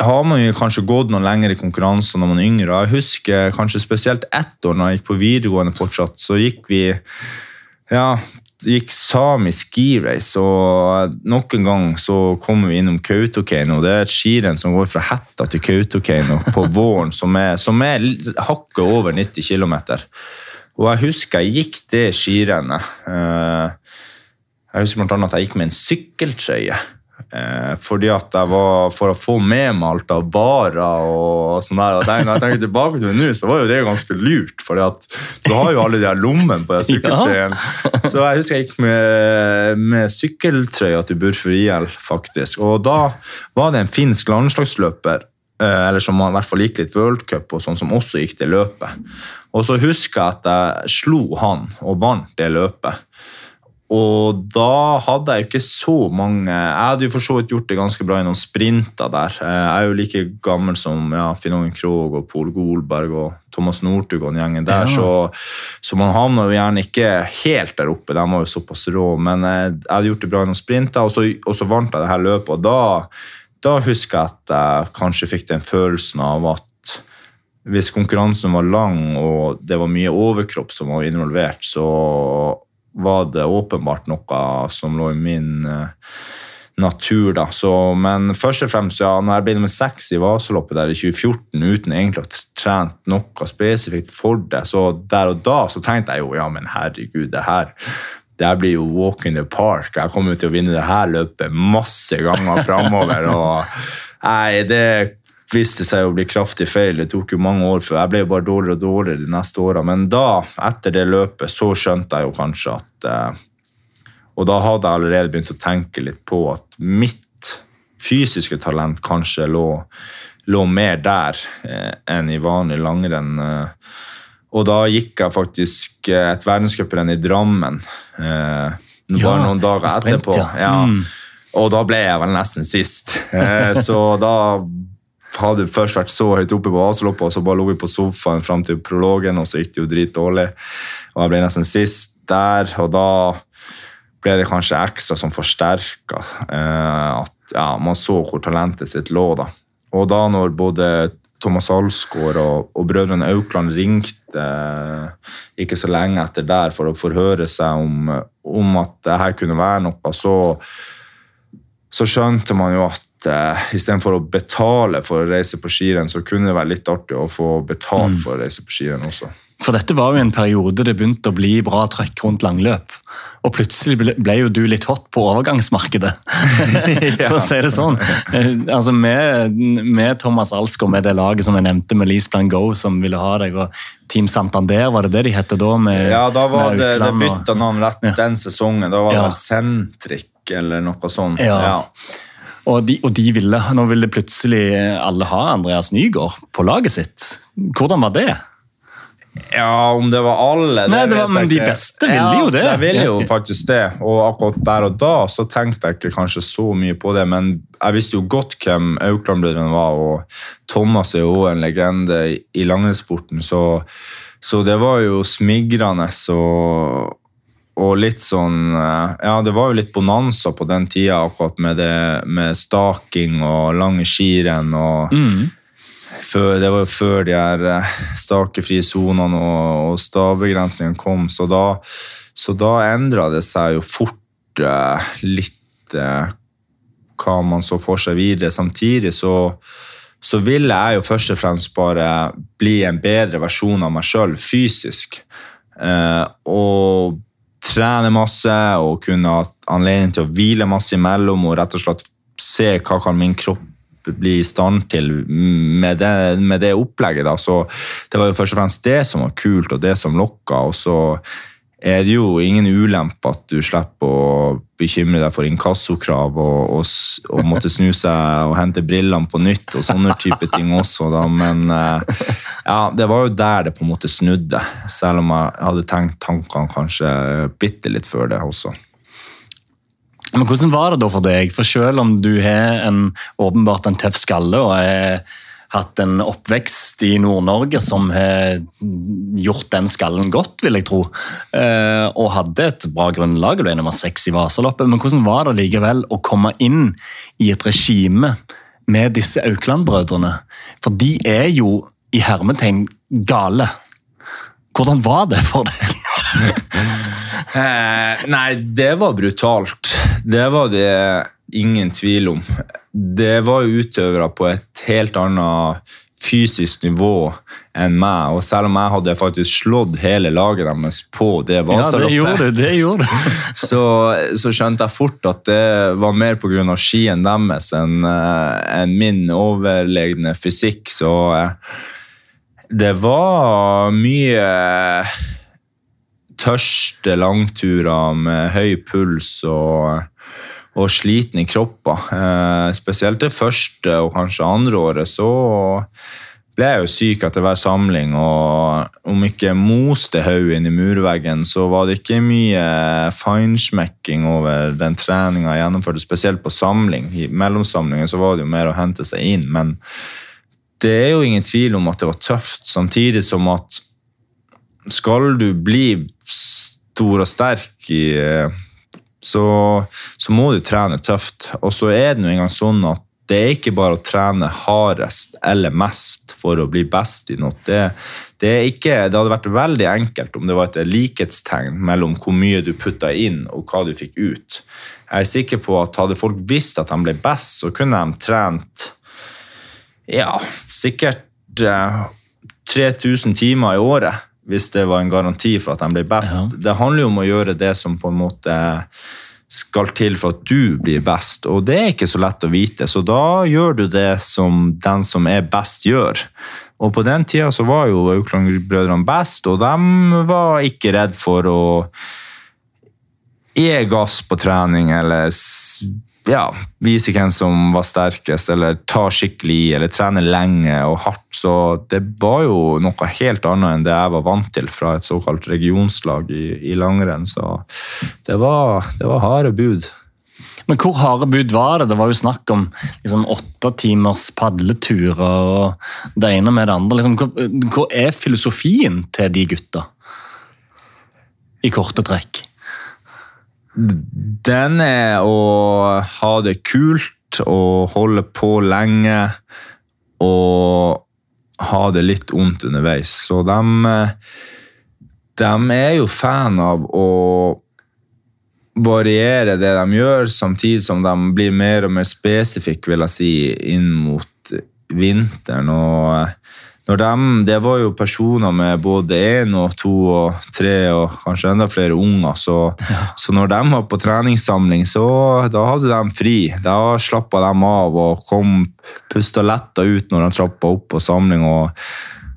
har man jo kanskje gått noen lengre konkurranser når man er yngre. Jeg husker kanskje spesielt ett år når jeg gikk på videregående fortsatt, så gikk vi ja, gikk samisk skirace, og nok en gang så kommer vi innom Kautokeino. Det er et skirenn som går fra Hætta til Kautokeino på våren, som er, som er hakket over 90 km. Og jeg husker jeg gikk det skirennet. Eh, jeg husker blant annet at jeg gikk med en sykkeltrøye. Eh, fordi at jeg var For å få med meg alt av barer og sånn der. og Når jeg tenker tilbake til det nå, så var jo det ganske lurt. For du har jo alle de her lommene på sykkeltrøyen. Ja. Så jeg husker jeg gikk med, med sykkeltrøya til Burfur IL, faktisk. Og da var det en finsk landslagsløper eh, eller som i hvert fall gikk litt World Cup, og sånn som også gikk det løpet. Og så husker jeg at jeg slo han og vant det løpet. Og da hadde jeg jo ikke så mange Jeg hadde jo for så vidt gjort det ganske bra i noen sprinter der. Jeg er jo like gammel som ja, Finn-Ågen Krogh og Pol Golberg og Thomas Northug og den gjengen der, ja. så, så, man havna jo gjerne ikke helt der oppe. De var jo såpass rå, men jeg hadde gjort det bra i noen sprinter, og så, og så vant jeg det her løpet. og da, da husker jeg at jeg kanskje fikk den følelsen av at hvis konkurransen var lang og det var mye overkropp som var involvert, så var det åpenbart noe som lå i min uh, natur. da. Så, men først og fremst, ja, når jeg ble nummer seks i Vasaloppet der i 2014 uten egentlig å ha trent noe spesifikt for det, så der og da så tenkte jeg jo ja, men herregud, det her det her blir jo walk in the park. Jeg kommer til å vinne det her løpet masse ganger framover. Nei, det viste seg å bli kraftig feil. Det tok jo mange år før. Jeg ble jo bare dårligere og dårligere de neste åra. Men da, etter det løpet, så skjønte jeg jo kanskje at eh, Og da hadde jeg allerede begynt å tenke litt på at mitt fysiske talent kanskje lå, lå mer der eh, enn i vanlig langrenn. Eh, og da gikk jeg faktisk et verdenscuprenn i Drammen bare ja, noen dager sprint, etterpå. Ja. Mm. Og da ble jeg vel nesten sist. Så da hadde først vært så høyt oppe på Vasaloppet, og så bare lå vi på sofaen fram til prologen, og så gikk det jo dritdårlig. Og jeg ble nesten sist der, og da ble det kanskje ekstra som forsterka eh, at ja, man så hvor talentet sitt lå. da. Og da når både Thomas Alsgaard og, og brødrene Aukland ringte eh, ikke så lenge etter der for å forhøre seg om, om at det her kunne være noe, så, så skjønte man jo at uh, istedenfor å betale for å reise på skirenn, så kunne det være litt artig å få betalt mm. for å reise på skirenn også. For dette var jo en periode det begynte å bli bra trøkk rundt langløp. Og plutselig ble, ble jo du litt hot på overgangsmarkedet, for å si det sånn. Eh, altså med, med Thomas Alsgaard, med det laget som jeg nevnte, med Lease Plan Go, som ville ha deg, og Team Santander, var det det de het da? Med, ja, da var det, det bytta navn rett ja. den sesongen. Da var det ja. Centric eller noe sånt. Ja. ja. Og de, og de ville, nå ville plutselig alle ha Andreas Nygaard på laget sitt. Hvordan var det? Ja, om det var alle Nei, det var, men de beste ville jo det. Ja, de ville jo faktisk det. Og akkurat der og da så tenkte jeg ikke kanskje så mye på det, men jeg visste jo godt hvem Aukland-brødrene var, og Thomas er jo en legende i- i langrennssporten, så, så det var jo smigrende og og litt sånn eh, Ja, det var jo litt bonanza på den tida, akkurat med det med staking og lange skirenn. og Mm. før, det var jo før de her eh, stakefrie sonene og, og stavbegrensningene kom, så da, så da endra det seg jo fort eh, litt eh, hva man så for seg videre. Samtidig så, så ville jeg jo først og fremst bare bli en bedre versjon av meg sjøl fysisk. Eh, og trene masse og kunne ha anledning til å hvile masse imellom og rett og slett se hva kan min kropp bli i stand til med det, med det opplegget. Da. Så det var jo først og fremst det som var kult, og det som lokka. Og så er det jo ingen ulempe at du slipper å bekymre deg for inkassokrav og, og, og måtte snu seg og hente brillene på nytt og sånne type ting også. Da. Men eh, ja, det var jo der det på en måte snudde, selv om jeg hadde tenkt tankene kanskje bitte litt før det også. Men hvordan var det da for deg? For selv om du har en, åpenbart en tøff skalle og har hatt en oppvekst i Nord-Norge som har gjort den skallen godt, vil jeg tro, eh, og hadde et bra grunnlag, og er nummer seks i Vasaloppet, men hvordan var det likevel å komme inn i et regime med disse Aukland-brødrene? For de er jo i hermetegn gale. Hvordan var det for deg? Eh, nei, det var brutalt. Det var det ingen tvil om. Det var utøvere på et helt annet fysisk nivå enn meg, og selv om jeg hadde faktisk slått hele laget deres på det Ja, det gjorde det gjorde så, så skjønte jeg fort at det var mer pga. skien deres enn en min overlegne fysikk. Så eh, det var mye tørste langturer med høy puls og, og sliten i kropper. Eh, spesielt det første og kanskje andre året så ble jeg jo syk etter hver samling, og om ikke moste hodet inn i murveggen, så var det ikke mye feinschmecking over den treninga jeg gjennomførte, spesielt på samling. I mellomsamlingen så var det jo mer å hente seg inn, men det er jo ingen tvil om at det var tøft, samtidig som at skal du bli stor og sterk i så, så må du trene tøft. Og så er det nå engang sånn at det er ikke bare å trene hardest eller mest for å bli best i noe. Det, det, ikke, det hadde vært veldig enkelt om det var et likhetstegn mellom hvor mye du putta inn og hva du fikk ut. Jeg er sikker på at hadde folk visst at de ble best, så kunne de trent ja, sikkert eh, 3000 timer i året hvis det var en garanti for at de blir best. Ja. Det handler jo om å gjøre det som på en måte skal til for at du blir best, og det er ikke så lett å vite. Så da gjør du det som den som er best, gjør. Og på den tida så var jo Aukland-brødrene best, og de var ikke redd for å gi gass på trening eller ja, viser hvem som var sterkest, eller tar skikkelig i, eller trener lenge og hardt. Så det var jo noe helt annet enn det jeg var vant til fra et såkalt regionslag i, i langrenn. Så det var, det var harde bud. Men hvor harde bud var det? Det var jo snakk om liksom, åtte timers padleturer og det ene med det andre. Liksom, hvor, hvor er filosofien til de gutta? I korte trekk. Den er å ha det kult og holde på lenge og ha det litt vondt underveis. Så de, de er jo fan av å variere det de gjør, samtidig som de blir mer og mer spesifikke, vil jeg si, inn mot vinteren. Og når de, det var jo personer med både én og to og tre og kanskje enda flere unger, så, så når de var på treningssamling, så da hadde de fri. Da slappa de av og kom pusta letta ut når de trappa opp på samling. og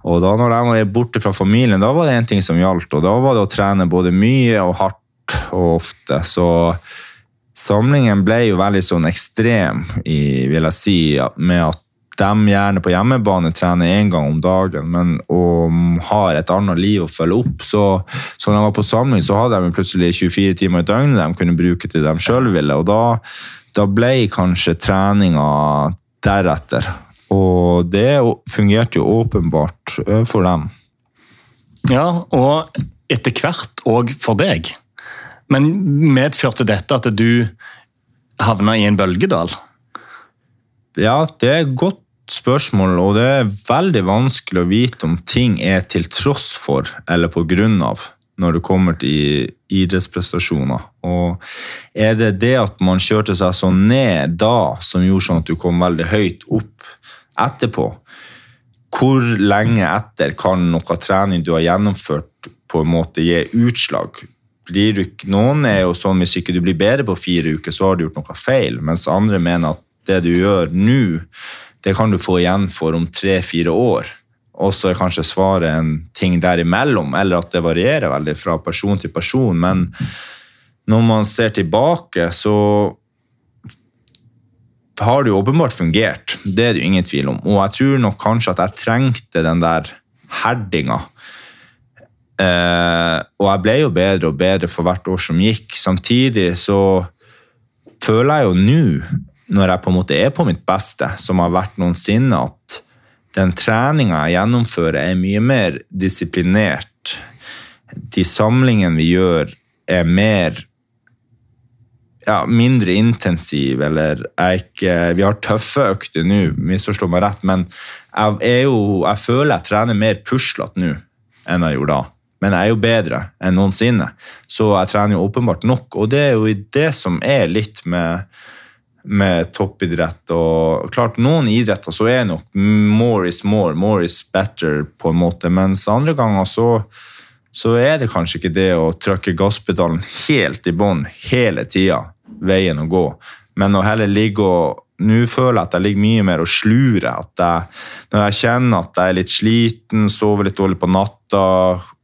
og da når de var borte fra familien, da var det en ting som gjaldt. Og da var det å trene både mye og hardt og ofte. Så samlingen ble jo veldig sånn ekstrem, i, vil jeg si, med at de gjerne på hjemmebane trener én gang om dagen, men og har et annet liv å følge opp. Så, så når jeg var på samling, så hadde de plutselig 24 timer i døgnet de kunne bruke til de sjøl ville. Og da, da ble kanskje treninga deretter. Og det fungerte jo åpenbart for dem. Ja, og etter hvert òg for deg. Men medførte dette at du havna i en bølgedal? Ja, det er godt spørsmål, og det er veldig vanskelig å vite om ting er til tross for eller på grunn av når det kommer til idrettsprestasjoner. Og er det det at man kjørte seg så ned da, som gjorde sånn at du kom veldig høyt opp etterpå? Hvor lenge etter kan noe trening du har gjennomført, på en måte gi utslag? Blir du, noen er jo sånn hvis ikke du blir bedre på fire uker, så har du gjort noe feil, mens andre mener at det du gjør nå, det kan du få igjen for om tre-fire år. Og så er kanskje svaret en ting derimellom, eller at det varierer veldig fra person til person. Men når man ser tilbake, så har det jo åpenbart fungert. Det er det jo ingen tvil om. Og jeg tror nok kanskje at jeg trengte den der herdinga. Eh, og jeg ble jo bedre og bedre for hvert år som gikk. Samtidig så føler jeg jo nå når jeg på en måte er på mitt beste, som har vært noensinne, at den treninga jeg gjennomfører, er mye mer disiplinert. De samlingene vi gjør, er mer ja, mindre intensiv, eller ikke, Vi har tøffe økter nå, misforstå meg rett, men jeg, jo, jeg føler jeg trener mer puslete nå enn jeg gjorde da. Men jeg er jo bedre enn noensinne, så jeg trener jo åpenbart nok. Og det er jo det som er litt med med toppidrett. og klart Noen idretter så er nok more is more, more is better, på en måte, mens andre ganger så, så er det kanskje ikke det å trykke gasspedalen helt i bånn hele tida veien å gå, men å heller ligge og nå føler jeg at jeg ligger mye mer og slurer. At jeg, når jeg kjenner at jeg er litt sliten, sover litt dårlig på natta,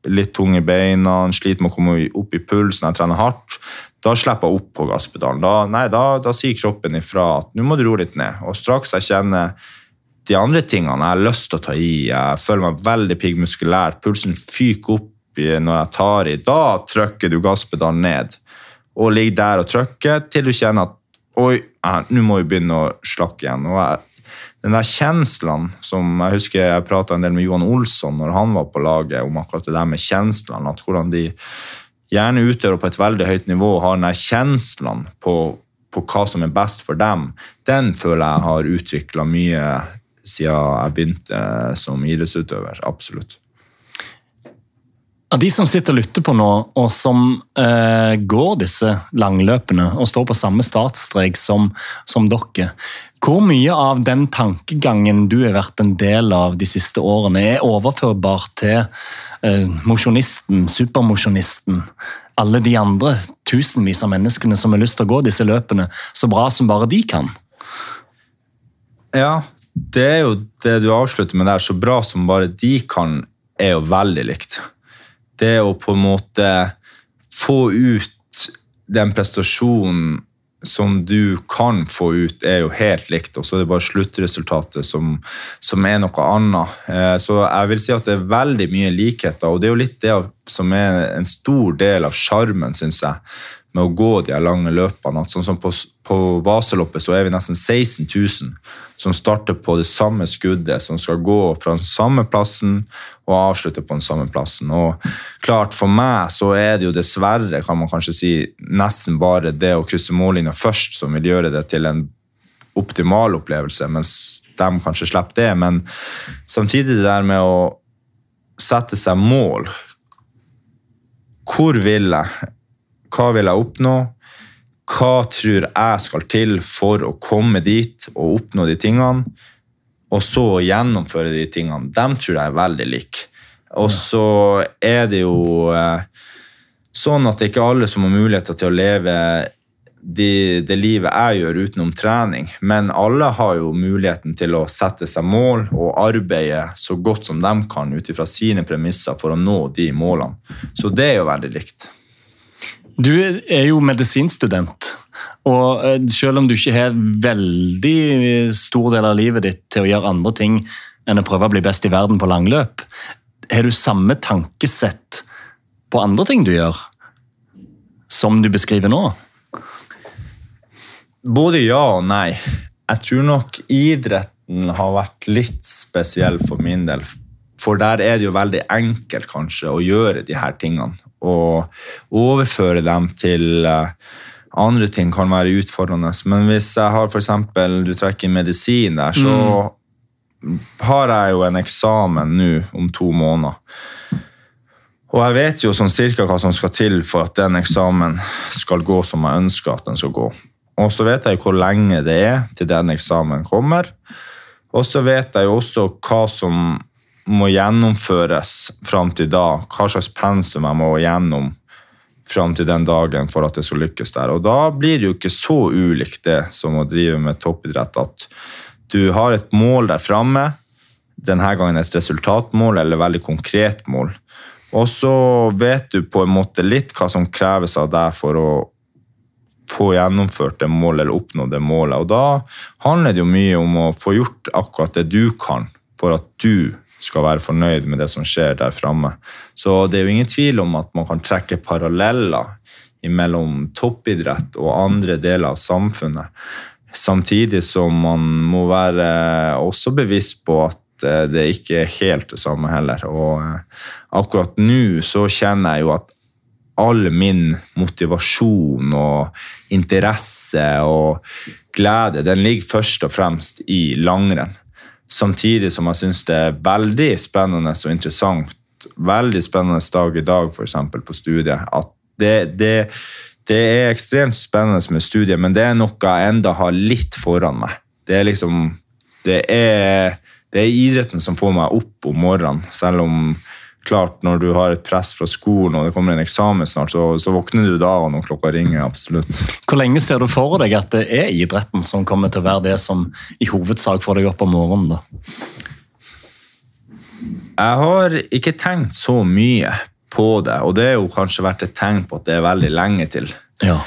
litt tung i beina, sliter med å komme opp i puls når jeg trener hardt, da slipper jeg opp på gasspedalen. Da, nei, da, da sier kroppen ifra at nå må du roe litt ned. Og straks jeg kjenner de andre tingene jeg har lyst til å ta i, jeg føler meg veldig piggmuskulært, pulsen fyker opp når jeg tar i, da trykker du gasspedalen ned. Og ligger der og trykker til du kjenner at oi, nå må vi begynne å slakke igjen. Og jeg, den der kjenslene som Jeg husker jeg prata en del med Johan Olsson når han var på laget, om akkurat det der med kjenslene. at hvordan de gjerne utøver på et veldig høyt nivå og har den kjenslene på, på, hva som er best for dem, den føler jeg har utvikla mye siden jeg begynte som idrettsutøver. Absolutt. Av de som sitter og lytter på nå, og som eh, går disse langløpene og står på samme startstrek som, som dere, hvor mye av den tankegangen du har vært en del av de siste årene, er overførbar til eh, mosjonisten, supermosjonisten, alle de andre tusenvis av menneskene som har lyst til å gå disse løpene så bra som bare de kan? Ja, det er jo det du avslutter med der, så bra som bare de kan, er jo veldig likt. Det å på en måte få ut den prestasjonen som du kan få ut, er jo helt likt, og så er det bare sluttresultatet som, som er noe annet. Eh, så jeg vil si at det er veldig mye likheter, og det er jo litt det som er en stor del av sjarmen, syns jeg, med å gå de lange løpene. Sånn som på, på Vaseloppet så er vi nesten 16 000 som starter på det samme skuddet, som skal gå fra den samme plassen og avslutte på den samme plassen. Og klart For meg så er det jo dessverre kan man kanskje si, nesten bare det å krysse mållinja først som vil gjøre det til en optimal opplevelse, mens de kanskje slipper det. Men samtidig det der med å sette seg mål. Hvor vil jeg? Hva vil jeg oppnå? Hva tror jeg skal til for å komme dit og oppnå de tingene? Og så gjennomføre de tingene. Dem tror jeg er veldig like. Og så er det jo eh, sånn at det ikke er alle som har muligheter til å leve det, det livet jeg gjør utenom trening, men alle har jo muligheten til å sette seg mål og arbeide så godt som de kan ut ifra sine premisser for å nå de målene. Så det er jo veldig likt. Du er jo medisinstudent, Og eh, selv om du ikke har veldig stor del av livet ditt til å gjøre andre ting enn å prøve å bli best i verden på langløp, har du samme tankesett på andre ting du gjør, som du beskriver nå? Både ja og nei. Jeg tror nok idretten har vært litt spesiell for min del. For der er det jo veldig enkelt kanskje å gjøre de her tingene. Og overføre dem til uh, andre ting kan være utfordrende. Men hvis jeg har f.eks. du trekker medisin der, så mm. har jeg jo en eksamen nå om to måneder. Og jeg vet jo sånn cirka hva som skal til for at den eksamen skal gå som jeg ønsker at den skal gå. Og så vet jeg hvor lenge det er til den eksamen kommer. Og så vet jeg jo også hva som må gjennomføres fram til da. Hva slags pensum jeg må gjennom fram til den dagen for at det skal lykkes der. Og da blir det jo ikke så ulikt det som å drive med toppidrett at du har et mål der framme, denne gangen et resultatmål eller veldig konkret mål. Og så vet du på en måte litt hva som kreves av deg for å få gjennomført det målet eller oppnå det målet. Og da handler det jo mye om å få gjort akkurat det du kan for at du skal være fornøyd med det som skjer der framme. Så det er jo ingen tvil om at man kan trekke paralleller mellom toppidrett og andre deler av samfunnet. Samtidig som man må være også bevisst på at eh, det ikke er helt det samme heller. Og eh, akkurat nå så kjenner jeg jo at all min motivasjon og interesse og glede, den ligger først og fremst i langrenn. Samtidig som jeg syns det er veldig spennende og interessant, veldig spennende dag i dag f.eks. på studiet, at det, det, det, er ekstremt spennende med studiet, men det er noe jeg enda har litt foran meg. Det er liksom Det er, det er idretten som får meg opp om morgenen, selv om klart, når du har et press fra skolen og det kommer en eksamen snart, så, så våkner du da når klokka ringer. absolutt. Hvor lenge ser du for deg at det er idretten som kommer til å være det som i hovedsak får deg opp om morgenen? da? Jeg har ikke tenkt så mye på det, og det er jo kanskje vært et tegn på at det er veldig lenge til. Ja.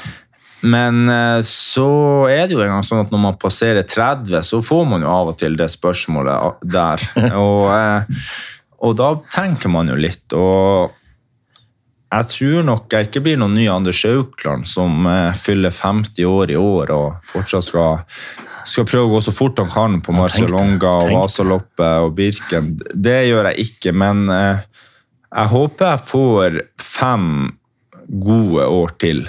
Men eh, så er det jo en gang sånn at når man passerer 30, så får man jo av og til det spørsmålet der. Og eh, og da tenker man jo litt. Og jeg tror nok jeg ikke blir noen ny Anders Aukland som eh, fyller 50 år i år og fortsatt skal, skal prøve å gå så fort han kan på Marcialonga og Vasaloppet og Birken. Det gjør jeg ikke, men eh, jeg håper jeg får fem gode år til.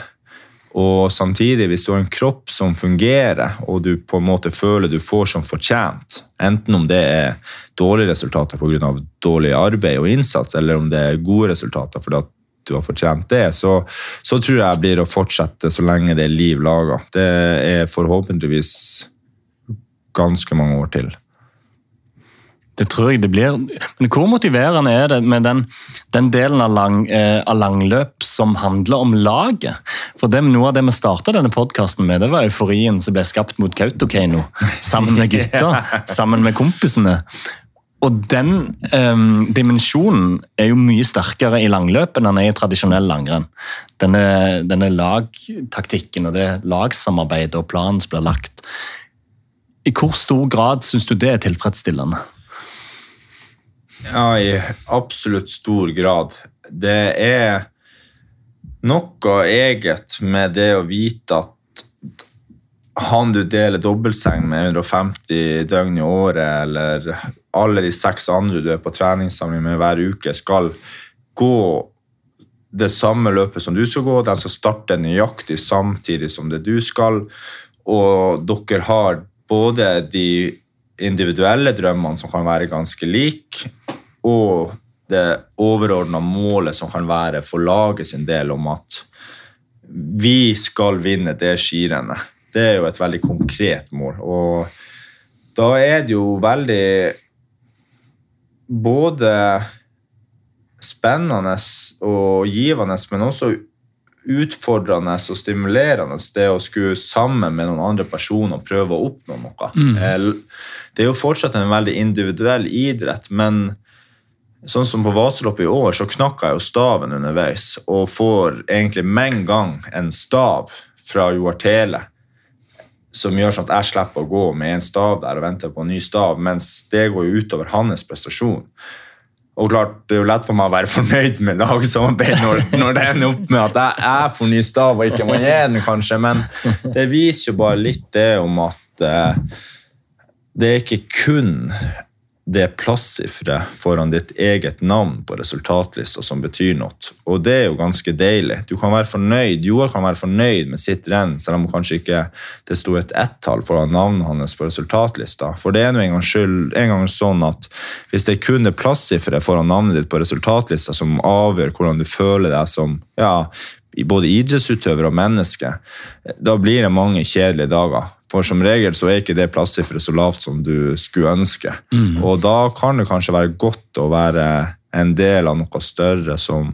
Og samtidig, hvis du har en kropp som fungerer, og du på en måte føler du får som fortjent, enten om det er dårlige resultater pga. dårlig arbeid og innsats, eller om det er gode resultater fordi at du har fortjent det, så, så tror jeg blir å fortsette så lenge det er liv laga. Det er forhåpentligvis ganske mange år til. Det tror jeg det blir. Men hvor motiverende er det med den, den delen av, lang, eh, av, langløp som handler om laget? For det, Noe av det vi starta denne podkasten med, det var euforien som ble skapt mot Kautokeino. Sammen med gutta, sammen med kompisene. Og den eh, dimensjonen er jo mye sterkere i langløp enn den er i tradisjonell langrenn. Denne, denne lagtaktikken og det lagsamarbeidet og planen som blir lagt. I hvor stor grad syns du det er tilfredsstillende? Ja, i absolutt stor grad. Det er noe eget med det å vite at han du deler dobbeltseng med 150 døgn i året, eller alle de seks andre du er på treningssamling med hver uke, skal gå det samme løpet som du skal gå. De skal starte nøyaktig samtidig som det du skal. Og dere har både de individuelle drømmene som kan være ganske like, og det overordna målet som kan være for laget sin del om at vi skal vinne det skirennet. Det er jo et veldig konkret mål. Og da er det jo veldig både spennende og givende, men også utfordrende og stimulerende det å skulle sammen med noen andre personer prøve å oppnå noe. Mm. Eh, det er jo fortsatt en veldig individuell idrett, men Sånn som på Vasaloppet i år, så knakk jeg jo staven underveis og får egentlig med en gang en stav fra Joar Tele som gjør sånn at jeg slipper å gå med en stav der og vente på en ny stav, mens det går jo utover hans prestasjon. Og klart, Det er jo lett for meg å være fornøyd med lagsamarbeid når, når det ender opp med at jeg, jeg får ny stav og ikke må gi den, kanskje, men det viser jo bare litt det om at eh, det er ikke kun det plassifferet foran ditt eget navn på resultatlista som betyr noe. Og det er jo ganske deilig. Du kan være fornøyd, Joar kan være fornøyd med sitt renn, selv om kanskje ikke det sto et ett-tall foran navnet hans på resultatlista. For det er nå en en gang sånn at hvis det er kun er plassifferet foran navnet ditt på resultatlista som avgjør hvordan du føler deg som ja, både idrettsutøver og menneske, da blir det mange kjedelige dager. For som regel så er ikke det plassifferet så lavt som du skulle ønske. Mm. Og da kan det kanskje være godt å være en del av noe større som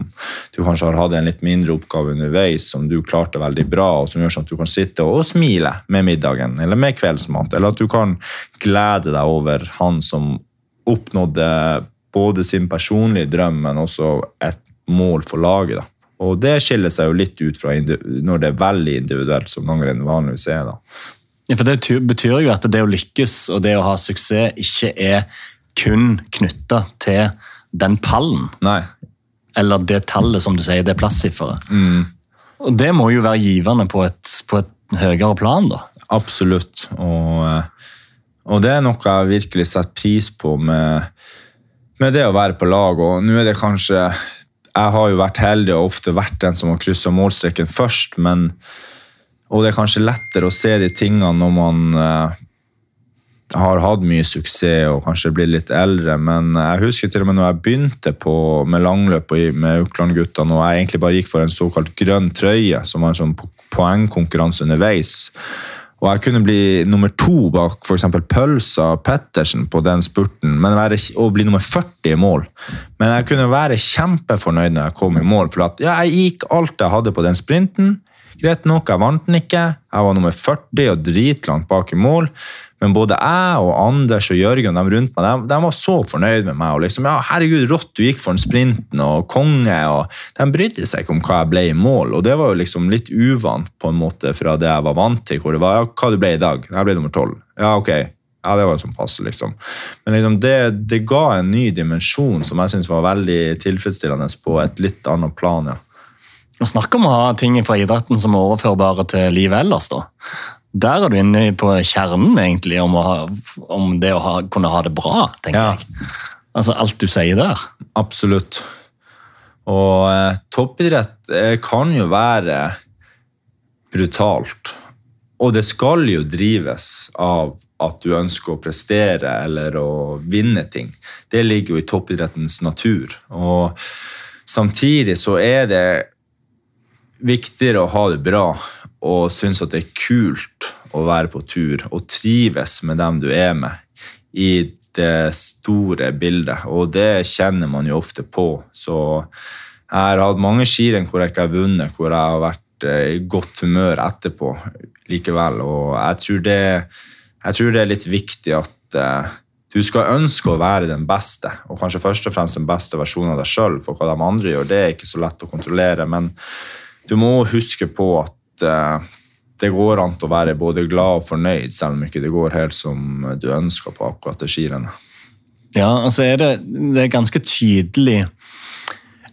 du kanskje har hatt en litt mindre oppgave underveis, som du klarte veldig bra, og som gjør sånn at du kan sitte og smile med middagen eller med kveldsmat. Eller at du kan glede deg over han som oppnådde både sin personlige drøm, men også et mål for laget. da. Og det skiller seg jo litt ut fra når det er veldig individuelt, som langrenn vanligvis er. da. Ja, for Det betyr jo at det å lykkes og det å ha suksess ikke er kun knytta til den pallen. Nei. Eller det tallet, som du sier, det plassifferet. Mm. Og det må jo være givende på et, på et høyere plan, da. Absolutt. Og, eh, og, det er noe jeg virkelig setter pris på med, med det å være på lag. Og nå er det kanskje Jeg har jo vært heldig og ofte vært den som har kryssa målstreken først, men og det er kanskje lettere å se de tingene når man uh, har hatt mye suksess og kanskje blir litt eldre. Men jeg husker til og med når jeg begynte på, med langløp med Aukland-guttene, og jeg egentlig bare gikk for en såkalt grønn trøye, som var en sånn poengkonkurranse underveis. Og jeg kunne bli nummer to bak f.eks. Pølsa Pettersen på den spurten men være, og bli nummer 40 i mål. Men jeg kunne være kjempefornøyd når jeg kom i mål, for at, ja, jeg gikk alt jeg hadde på den sprinten. Greit nok, jeg vant den ikke. Jeg var nummer 40 og dritlangt bak i mål. Men både jeg og Anders og Jørgen de rundt meg, de, de var så fornøyd med meg. og liksom, ja, herregud, rått du gikk for den sprinten, og konge. og De brydde seg ikke om hva jeg ble i mål. og Det var jo liksom litt uvant på en måte fra det jeg var vant til. hvor det var, ja, Hva du ble i dag? Jeg ble nummer 12. Ja, ok. Ja, det var jo sånn passe, liksom. Men liksom det, det, ga en ny dimensjon som jeg syns var veldig tilfredsstillende på et litt annet plan. ja. Og vi om å ha ting fra idretten som er overførbare til livet ellers. da. Der er du inne på kjernen egentlig, om, ha, om det å ha, kunne ha det bra. tenker ja. jeg. Altså Alt du sier der. Absolutt. Og eh, toppidrett eh, kan jo være brutalt. Og det skal jo drives av at du ønsker å prestere eller å vinne ting. Det ligger jo i toppidrettens natur. Og samtidig så er det viktigere å ha det bra og synes at det er kult å være på tur og trives med dem du er med i det store bildet. Og det kjenner man jo ofte på. Så jeg har hatt mange skirenn hvor jeg ikke har vunnet, hvor jeg har vært eh, i godt humør etterpå likevel. Og jeg tror det, jeg tror det er litt viktig at uh, du skal ønske å være den beste, og kanskje først og fremst den beste versjonen av deg sjøl. For hva de andre gjør, det er ikke så lett å kontrollere. men du må huske på at uh, det går an å være både glad og fornøyd, selv om ikke det går helt som du ønsker på akkurat det skirennet. Ja, altså er det, det er ganske tydelig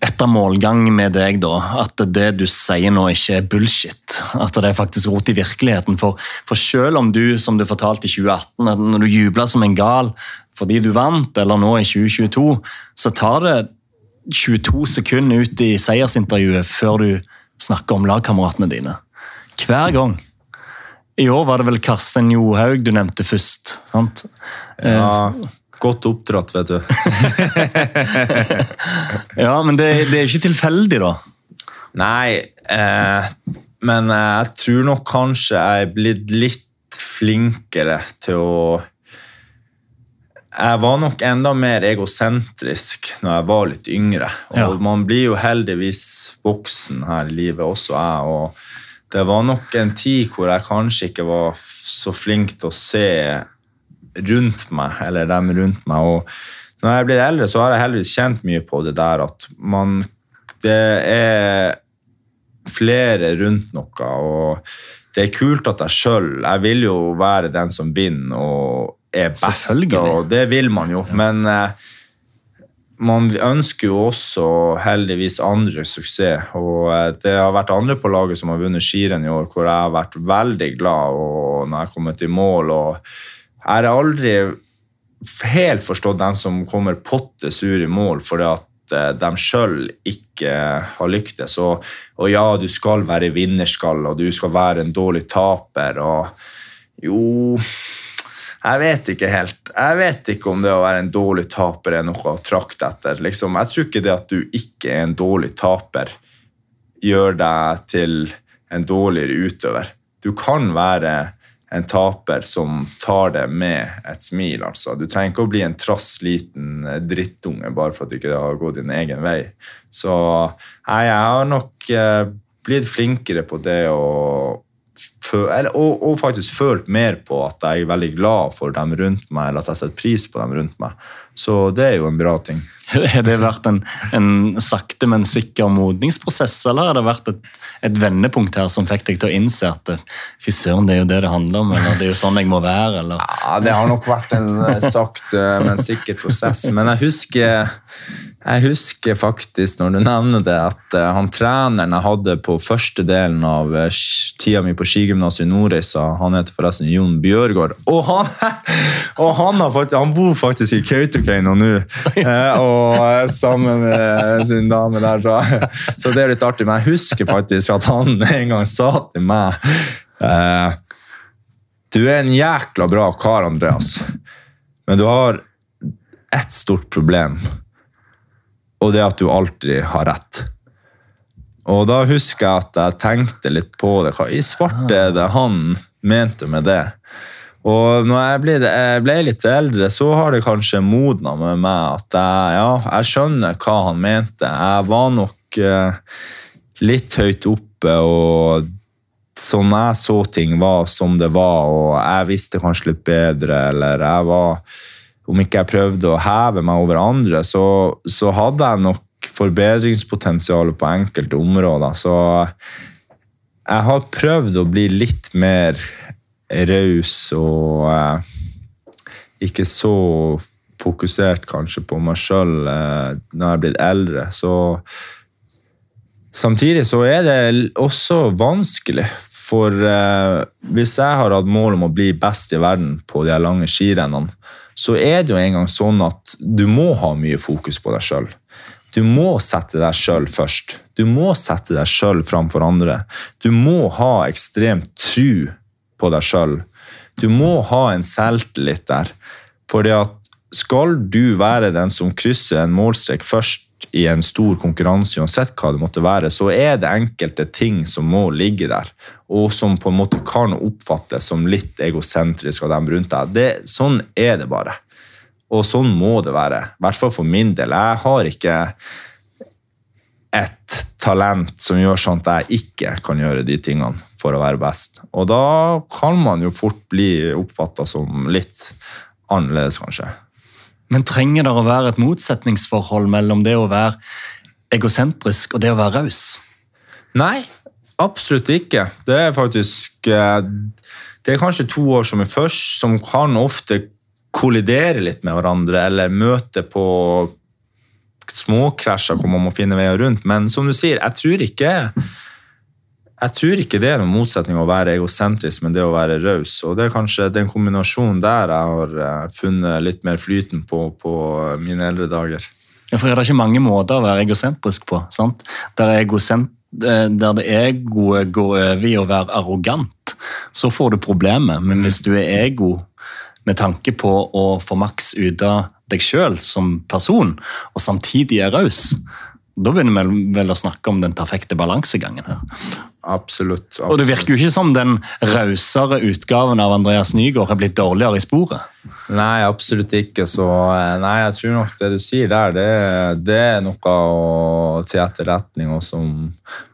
etter målgang med deg, da, at det du sier nå ikke er bullshit. At det er faktisk rot i virkeligheten. For, for selv om du, som du fortalte i 2018, at når du jubla som en gal fordi du vant, eller nå i 2022, så tar det 22 sekunder ut i seiersintervjuet før du snakke om lagkameratene dine. Hver gang. I år var det vel Karsten Johaug du nevnte først. sant? Ja, godt oppdratt, vet du. ja, men det, det, er ikke tilfeldig, da? Nei, eh, men jeg tror nok kanskje jeg er blitt litt flinkere til å jeg var nok enda mer egosentrisk når jeg var litt yngre. Og ja. man blir jo heldigvis voksen her i livet, også jeg. Og det var nok en tid hvor jeg kanskje ikke var så flink til å se rundt meg, eller dem rundt meg. Og når jeg blitt eldre, så har jeg heldigvis kjent mye på det der at man Det er flere rundt noe. og det er kult at jeg sjøl Jeg vil jo være den som vinner og er best, og det vil man jo. Men eh, man ønsker jo også heldigvis andre suksess. Og eh, det har vært andre på laget som har vunnet skirenn i år, hvor jeg har vært veldig glad og når jeg har kommet i mål. og Jeg har aldri helt forstått den som kommer potte sur i mål fordi at eh, de sjøl ikke har lyktes. Og, og, ja, du skal være vinnerskall, og du skal være en dårlig taper. og jo jeg vet ikke helt. Jeg vet ikke om det å være en dårlig taper er noe å trakte etter. Liksom, jeg tror ikke det at du ikke er en dårlig taper, gjør deg til en dårligere utøver. Du kan være en taper som tar det med et smil. altså. Du trenger ikke å bli en trass liten drittunge bare for at du ikke har gått din egen vei. Så jeg har nok eh, blitt flinkere på det å og, og, faktisk følt mer på at jeg er veldig glad for dem rundt meg, eller at jeg setter pris på dem rundt meg. Så det er jo en bra ting. Har det vært en, en, sakte, men sikker modningsprosess, eller har det vært et, et, vendepunkt her som fikk deg til å innse at fy søren, det er jo det det handler om, eller det er jo sånn jeg må være, eller? Ja, det har nok vært en eh, sakte, men sikker prosess. Men jeg husker jeg husker faktisk, når du nevner det, at uh, han treneren jeg hadde på første delen av uh, tida mi på skigymnaset i Nordreisa, han heter forresten Jon Bjørgaard, og han, og han, faktisk, han bor faktisk i Kautokeino nå, uh, og sammen med sin dame der, så, så, det er litt artig. Men jeg husker faktisk at han en gang sa til meg Du er en jækla bra kar, Andreas, men du har ett stort problem og det at du alltid har rett. Og da husker jeg at jeg tenkte litt på det. Hva i svarte er det han mente med det? Og når jeg ble, jeg ble litt eldre, så har det kanskje modna med meg at jeg, ja, jeg skjønner hva han mente. Jeg var nok eh, litt høyt oppe, og sånn jeg så ting, var som det var, og jeg visste kanskje litt bedre, eller jeg var om ikke jeg prøvde å heve meg over andre, så, så hadde jeg nok forbedringspotensial på enkelte områder. Så jeg har prøvd å bli litt mer raus og eh, ikke så fokusert kanskje på meg sjøl eh, når jeg er blitt eldre. Så samtidig så er det også vanskelig. For eh, hvis jeg har hatt mål om å bli best i verden på de lange skirennene, så er det jo engang sånn at du må ha mye fokus på deg sjøl. Du må sette deg sjøl først. Du må sette deg sjøl framfor andre. Du må ha ekstremt tru på deg sjøl. Du må ha en selvtillit der. Fordi at skal du være den som krysser en målstrek først i en stor konkurranse, uansett hva det måtte være, så er det enkelte ting som må ligge der, og som på en måte kan oppfattes som litt egosentrisk av dem rundt deg. Det, sånn er det bare. Og sånn må det være. I hvert fall for min del. Jeg har ikke et talent som gjør sånn at jeg ikke kan gjøre de tingene for å være best. Og da kan man jo fort bli oppfatta som litt annerledes, kanskje. Men trenger det å være et motsetningsforhold mellom det å være egosentrisk og det å være raus? Nei, absolutt ikke. Det er faktisk eh, Det er kanskje to år som er først, som kan ofte kollidere litt med hverandre eller møte på småkrasjer hvor man må finne veier rundt. Men som du sier, jeg tror ikke jeg tror ikke det er noen motsetning å være egosentrisk, men det å være raus. Og det er kanskje den kombinasjonen der jeg har eh, funnet litt mer flyten på på mine eldre dager. Ja, for er det ikke mange måter å være egosentrisk på? sant? Der, egosent, eh, der det egoet går over i å være arrogant, så får du problemet. Men hvis du er ego med tanke på å få maks ut av deg sjøl som person, og samtidig er raus, da begynner vi vel å snakke om den perfekte balansegangen her. Absolutt, absolutt. Og det virker jo ikke som den rausere utgaven av Andreas Nygaard har blitt dårligere i sporet. Nei, absolutt ikke. Så eh, nei, jeg tror nok det du sier der, det, det er noe å, til etterretning og som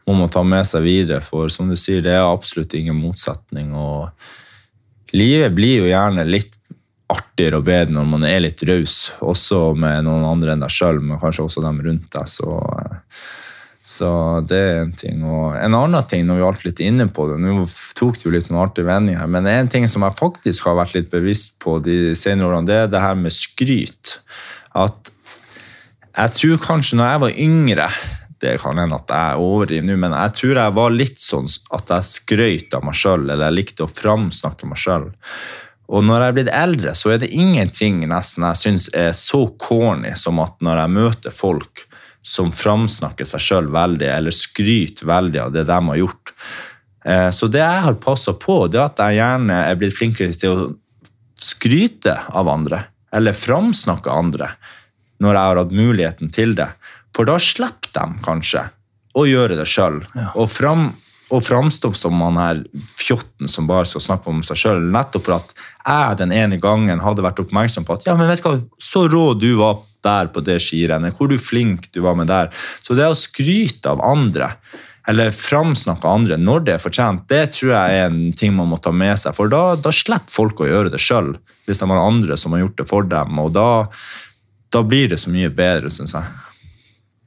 man må ta med seg videre. For som du sier, det er absolutt ingen motsetning. og Livet blir jo gjerne litt artigere og bedre når man er litt raus, også med noen andre enn deg sjøl, men kanskje også dem rundt deg. Så eh, Så det er en ting. Og en annen ting, når vi er litt inne på det Nå tok du litt sånn artig vending her, men en ting som jeg faktisk har vært litt bevisst på de senere årene, det er det her med skryt. At jeg tror kanskje når jeg var yngre det kan hende at jeg overdriver nå, men jeg tror jeg var litt sånn at jeg skrøt av meg sjøl, eller jeg likte å framsnakke meg sjøl. Og når jeg er blitt eldre, så er det ingenting nesten jeg syns er så corny som at når jeg møter folk som framsnakker seg sjøl veldig, eller skryter veldig av det de har gjort. Eh, så det jeg har passa på, det er at jeg gjerne er blitt flinkere til å skryte av andre, eller framsnakke andre, når jeg har hatt muligheten til det. For da slipper de kanskje å gjøre det sjøl. Ja. Og, fram, og framstå som man er fjotten som bare skal snakke om seg sjøl. Nettopp for at jeg den ene gangen hadde vært oppmerksom på at ja, men vet du hva, så rå du var der på det skirennet, hvor du flink du var med der. Så det å skryte av andre, eller framsnakke andre når det er fortjent, det tror jeg er en ting man må ta med seg. For da, da slipper folk å gjøre det sjøl, hvis det var andre som har gjort det for dem. Og da, da blir det så mye bedre, syns jeg.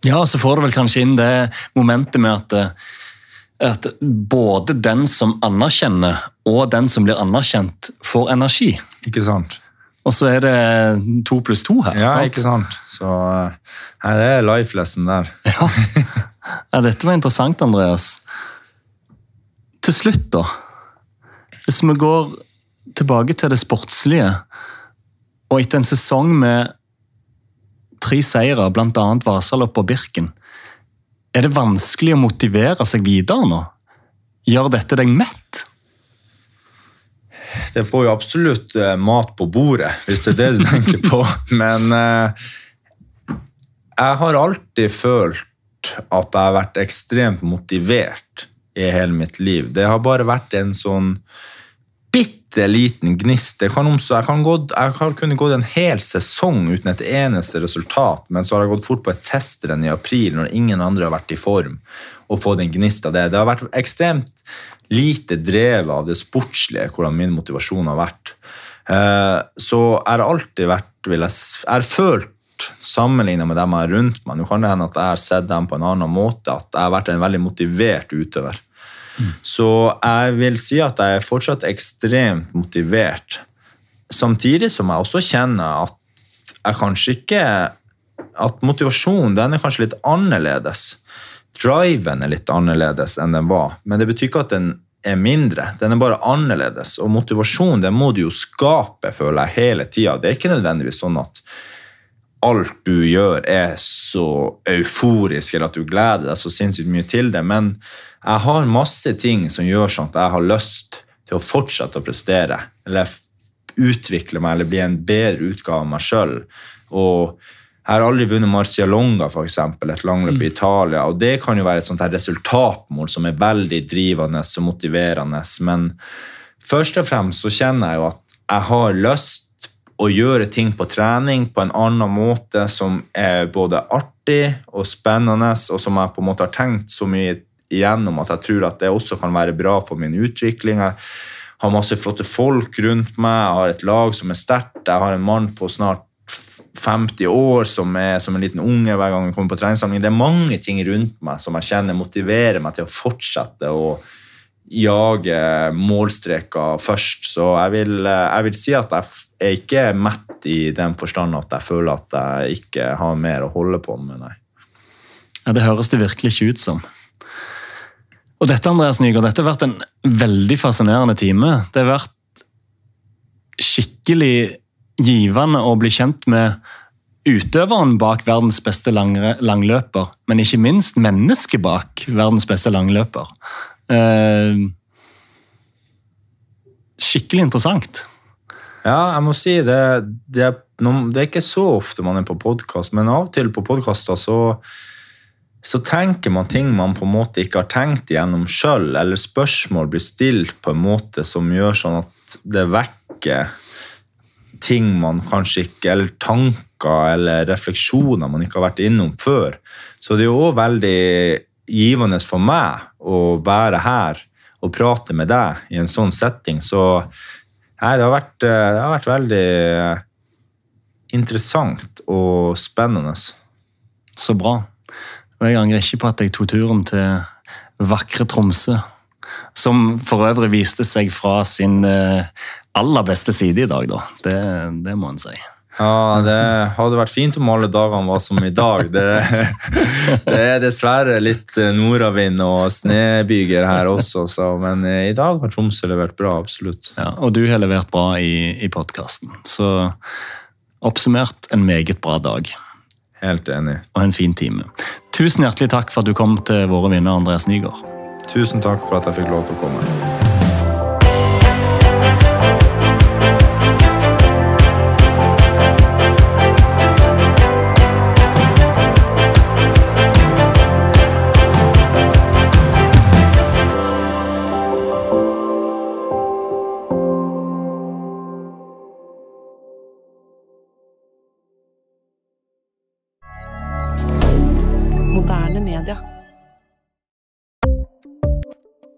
Ja, så får du vel kanskje inn det momentet med at, eh, at både den som anerkjenner og den som blir anerkjent, får energi. Ikke sant? Og så er det to pluss to her. Ja, sant? ikke sant. Så nei, det er life lesson der. Ja. ja, dette var interessant, Andreas. Til slutt, da. Hvis vi går tilbake til det sportslige, og etter en sesong med tre seire, bl.a. Vasaloppet og Birken. Er det vanskelig å motivere seg videre nå? Gjør dette deg mett? Det får jo absolutt uh, mat på bordet, hvis det er det du tenker på. Men uh, jeg har alltid følt at jeg har vært ekstremt motivert i hele mitt liv. Det har bare vært en sånn bitte liten gnist. Jeg, kan, jeg, kan gå, jeg har kunnet gått en hel sesong uten et eneste resultat, men så har jeg gått fort på et testrenn i april når ingen andre har vært i form, og fått en gnist av det. Det har vært ekstremt lite drevet av det sportslige, hvordan min motivasjon har vært. Eh, så jeg har alltid vært vil jeg, har følt sammenlignet med dem jeg er rundt meg. Nå kan det hende at jeg har sett dem på en annen måte, at jeg har vært en veldig motivert utøver. Så jeg vil si at jeg er fortsatt ekstremt motivert. Samtidig som jeg også kjenner at jeg kanskje ikke At motivasjonen den er kanskje litt annerledes. Driven er litt annerledes enn den var, men det betyr ikke at den er mindre. Den er bare annerledes. Og motivasjon det må du jo skape, føler jeg, hele tida. Det er ikke nødvendigvis sånn at alt du gjør, er så euforisk, eller at du gleder deg så sinnssykt mye til det. Men jeg har masse ting som gjør sånn at jeg har lyst til å fortsette å prestere. Eller utvikle meg eller bli en bedre utgave av meg sjøl. Jeg har aldri vunnet Marcialonga, eksempel, et langløp mm. i Italia. og Det kan jo være et sånt her resultatmål som er veldig drivende og motiverende. Men først og fremst så kjenner jeg jo at jeg har lyst å gjøre ting på trening på en annen måte som er både artig og spennende, og som jeg på en måte har tenkt så mye igjennom at jeg tror at det også kan være bra for min utvikling. Jeg har masse flotte folk rundt meg, jeg har et lag som er sterkt. Jeg har en mann på snart 50 år som er som en liten unge hver gang jeg kommer på treningssamling. Det er mange ting rundt meg som jeg kjenner motiverer meg til å fortsette å jage målstreker først. Så jeg vil, jeg vil si at jeg er ikke mett i den forstand at jeg føler at jeg ikke har mer å holde på med, nei. Ja, Det høres det virkelig ikke ut som. Og dette Andreas Nygaard, dette har vært en veldig fascinerende time. Det har vært skikkelig givende å bli kjent med utøveren bak verdens beste langløper, men ikke minst mennesket bak verdens beste langløper. Eh, skikkelig interessant. Ja, jeg må si det, det, det er ikke så ofte man er på podkast, men av og til på podkaster så så tenker man ting man på en måte ikke har tenkt igjennom sjøl, eller spørsmål blir stilt på en måte som gjør sånn at det vekker ting man kanskje ikke Eller tanker eller refleksjoner man ikke har vært innom før. Så det er jo òg veldig givende for meg å være her og prate med deg i en sånn setting. Så nei, det, har vært, det har vært veldig interessant og spennende. Så bra. Og jeg angrer ikke på at jeg tok turen til vakre Tromsø. Som for øvrig viste seg fra sin eh, aller beste side i dag, da. Det, det må en si. Ja, det hadde vært fint om alle dagene var som i dag. Det, det er dessverre litt eh, nordavind og snebyger her også, så, men eh, i dag har Tromsø levert bra, absolutt. Ja, og du har levert bra i, i podkasten. Så oppsummert en meget bra dag. Helt enig. Og en fin time. Tusen hjertelig takk for at du kom til våre vinner, Andreas Nygaard. Tusen takk for at jeg fikk lov til å komme.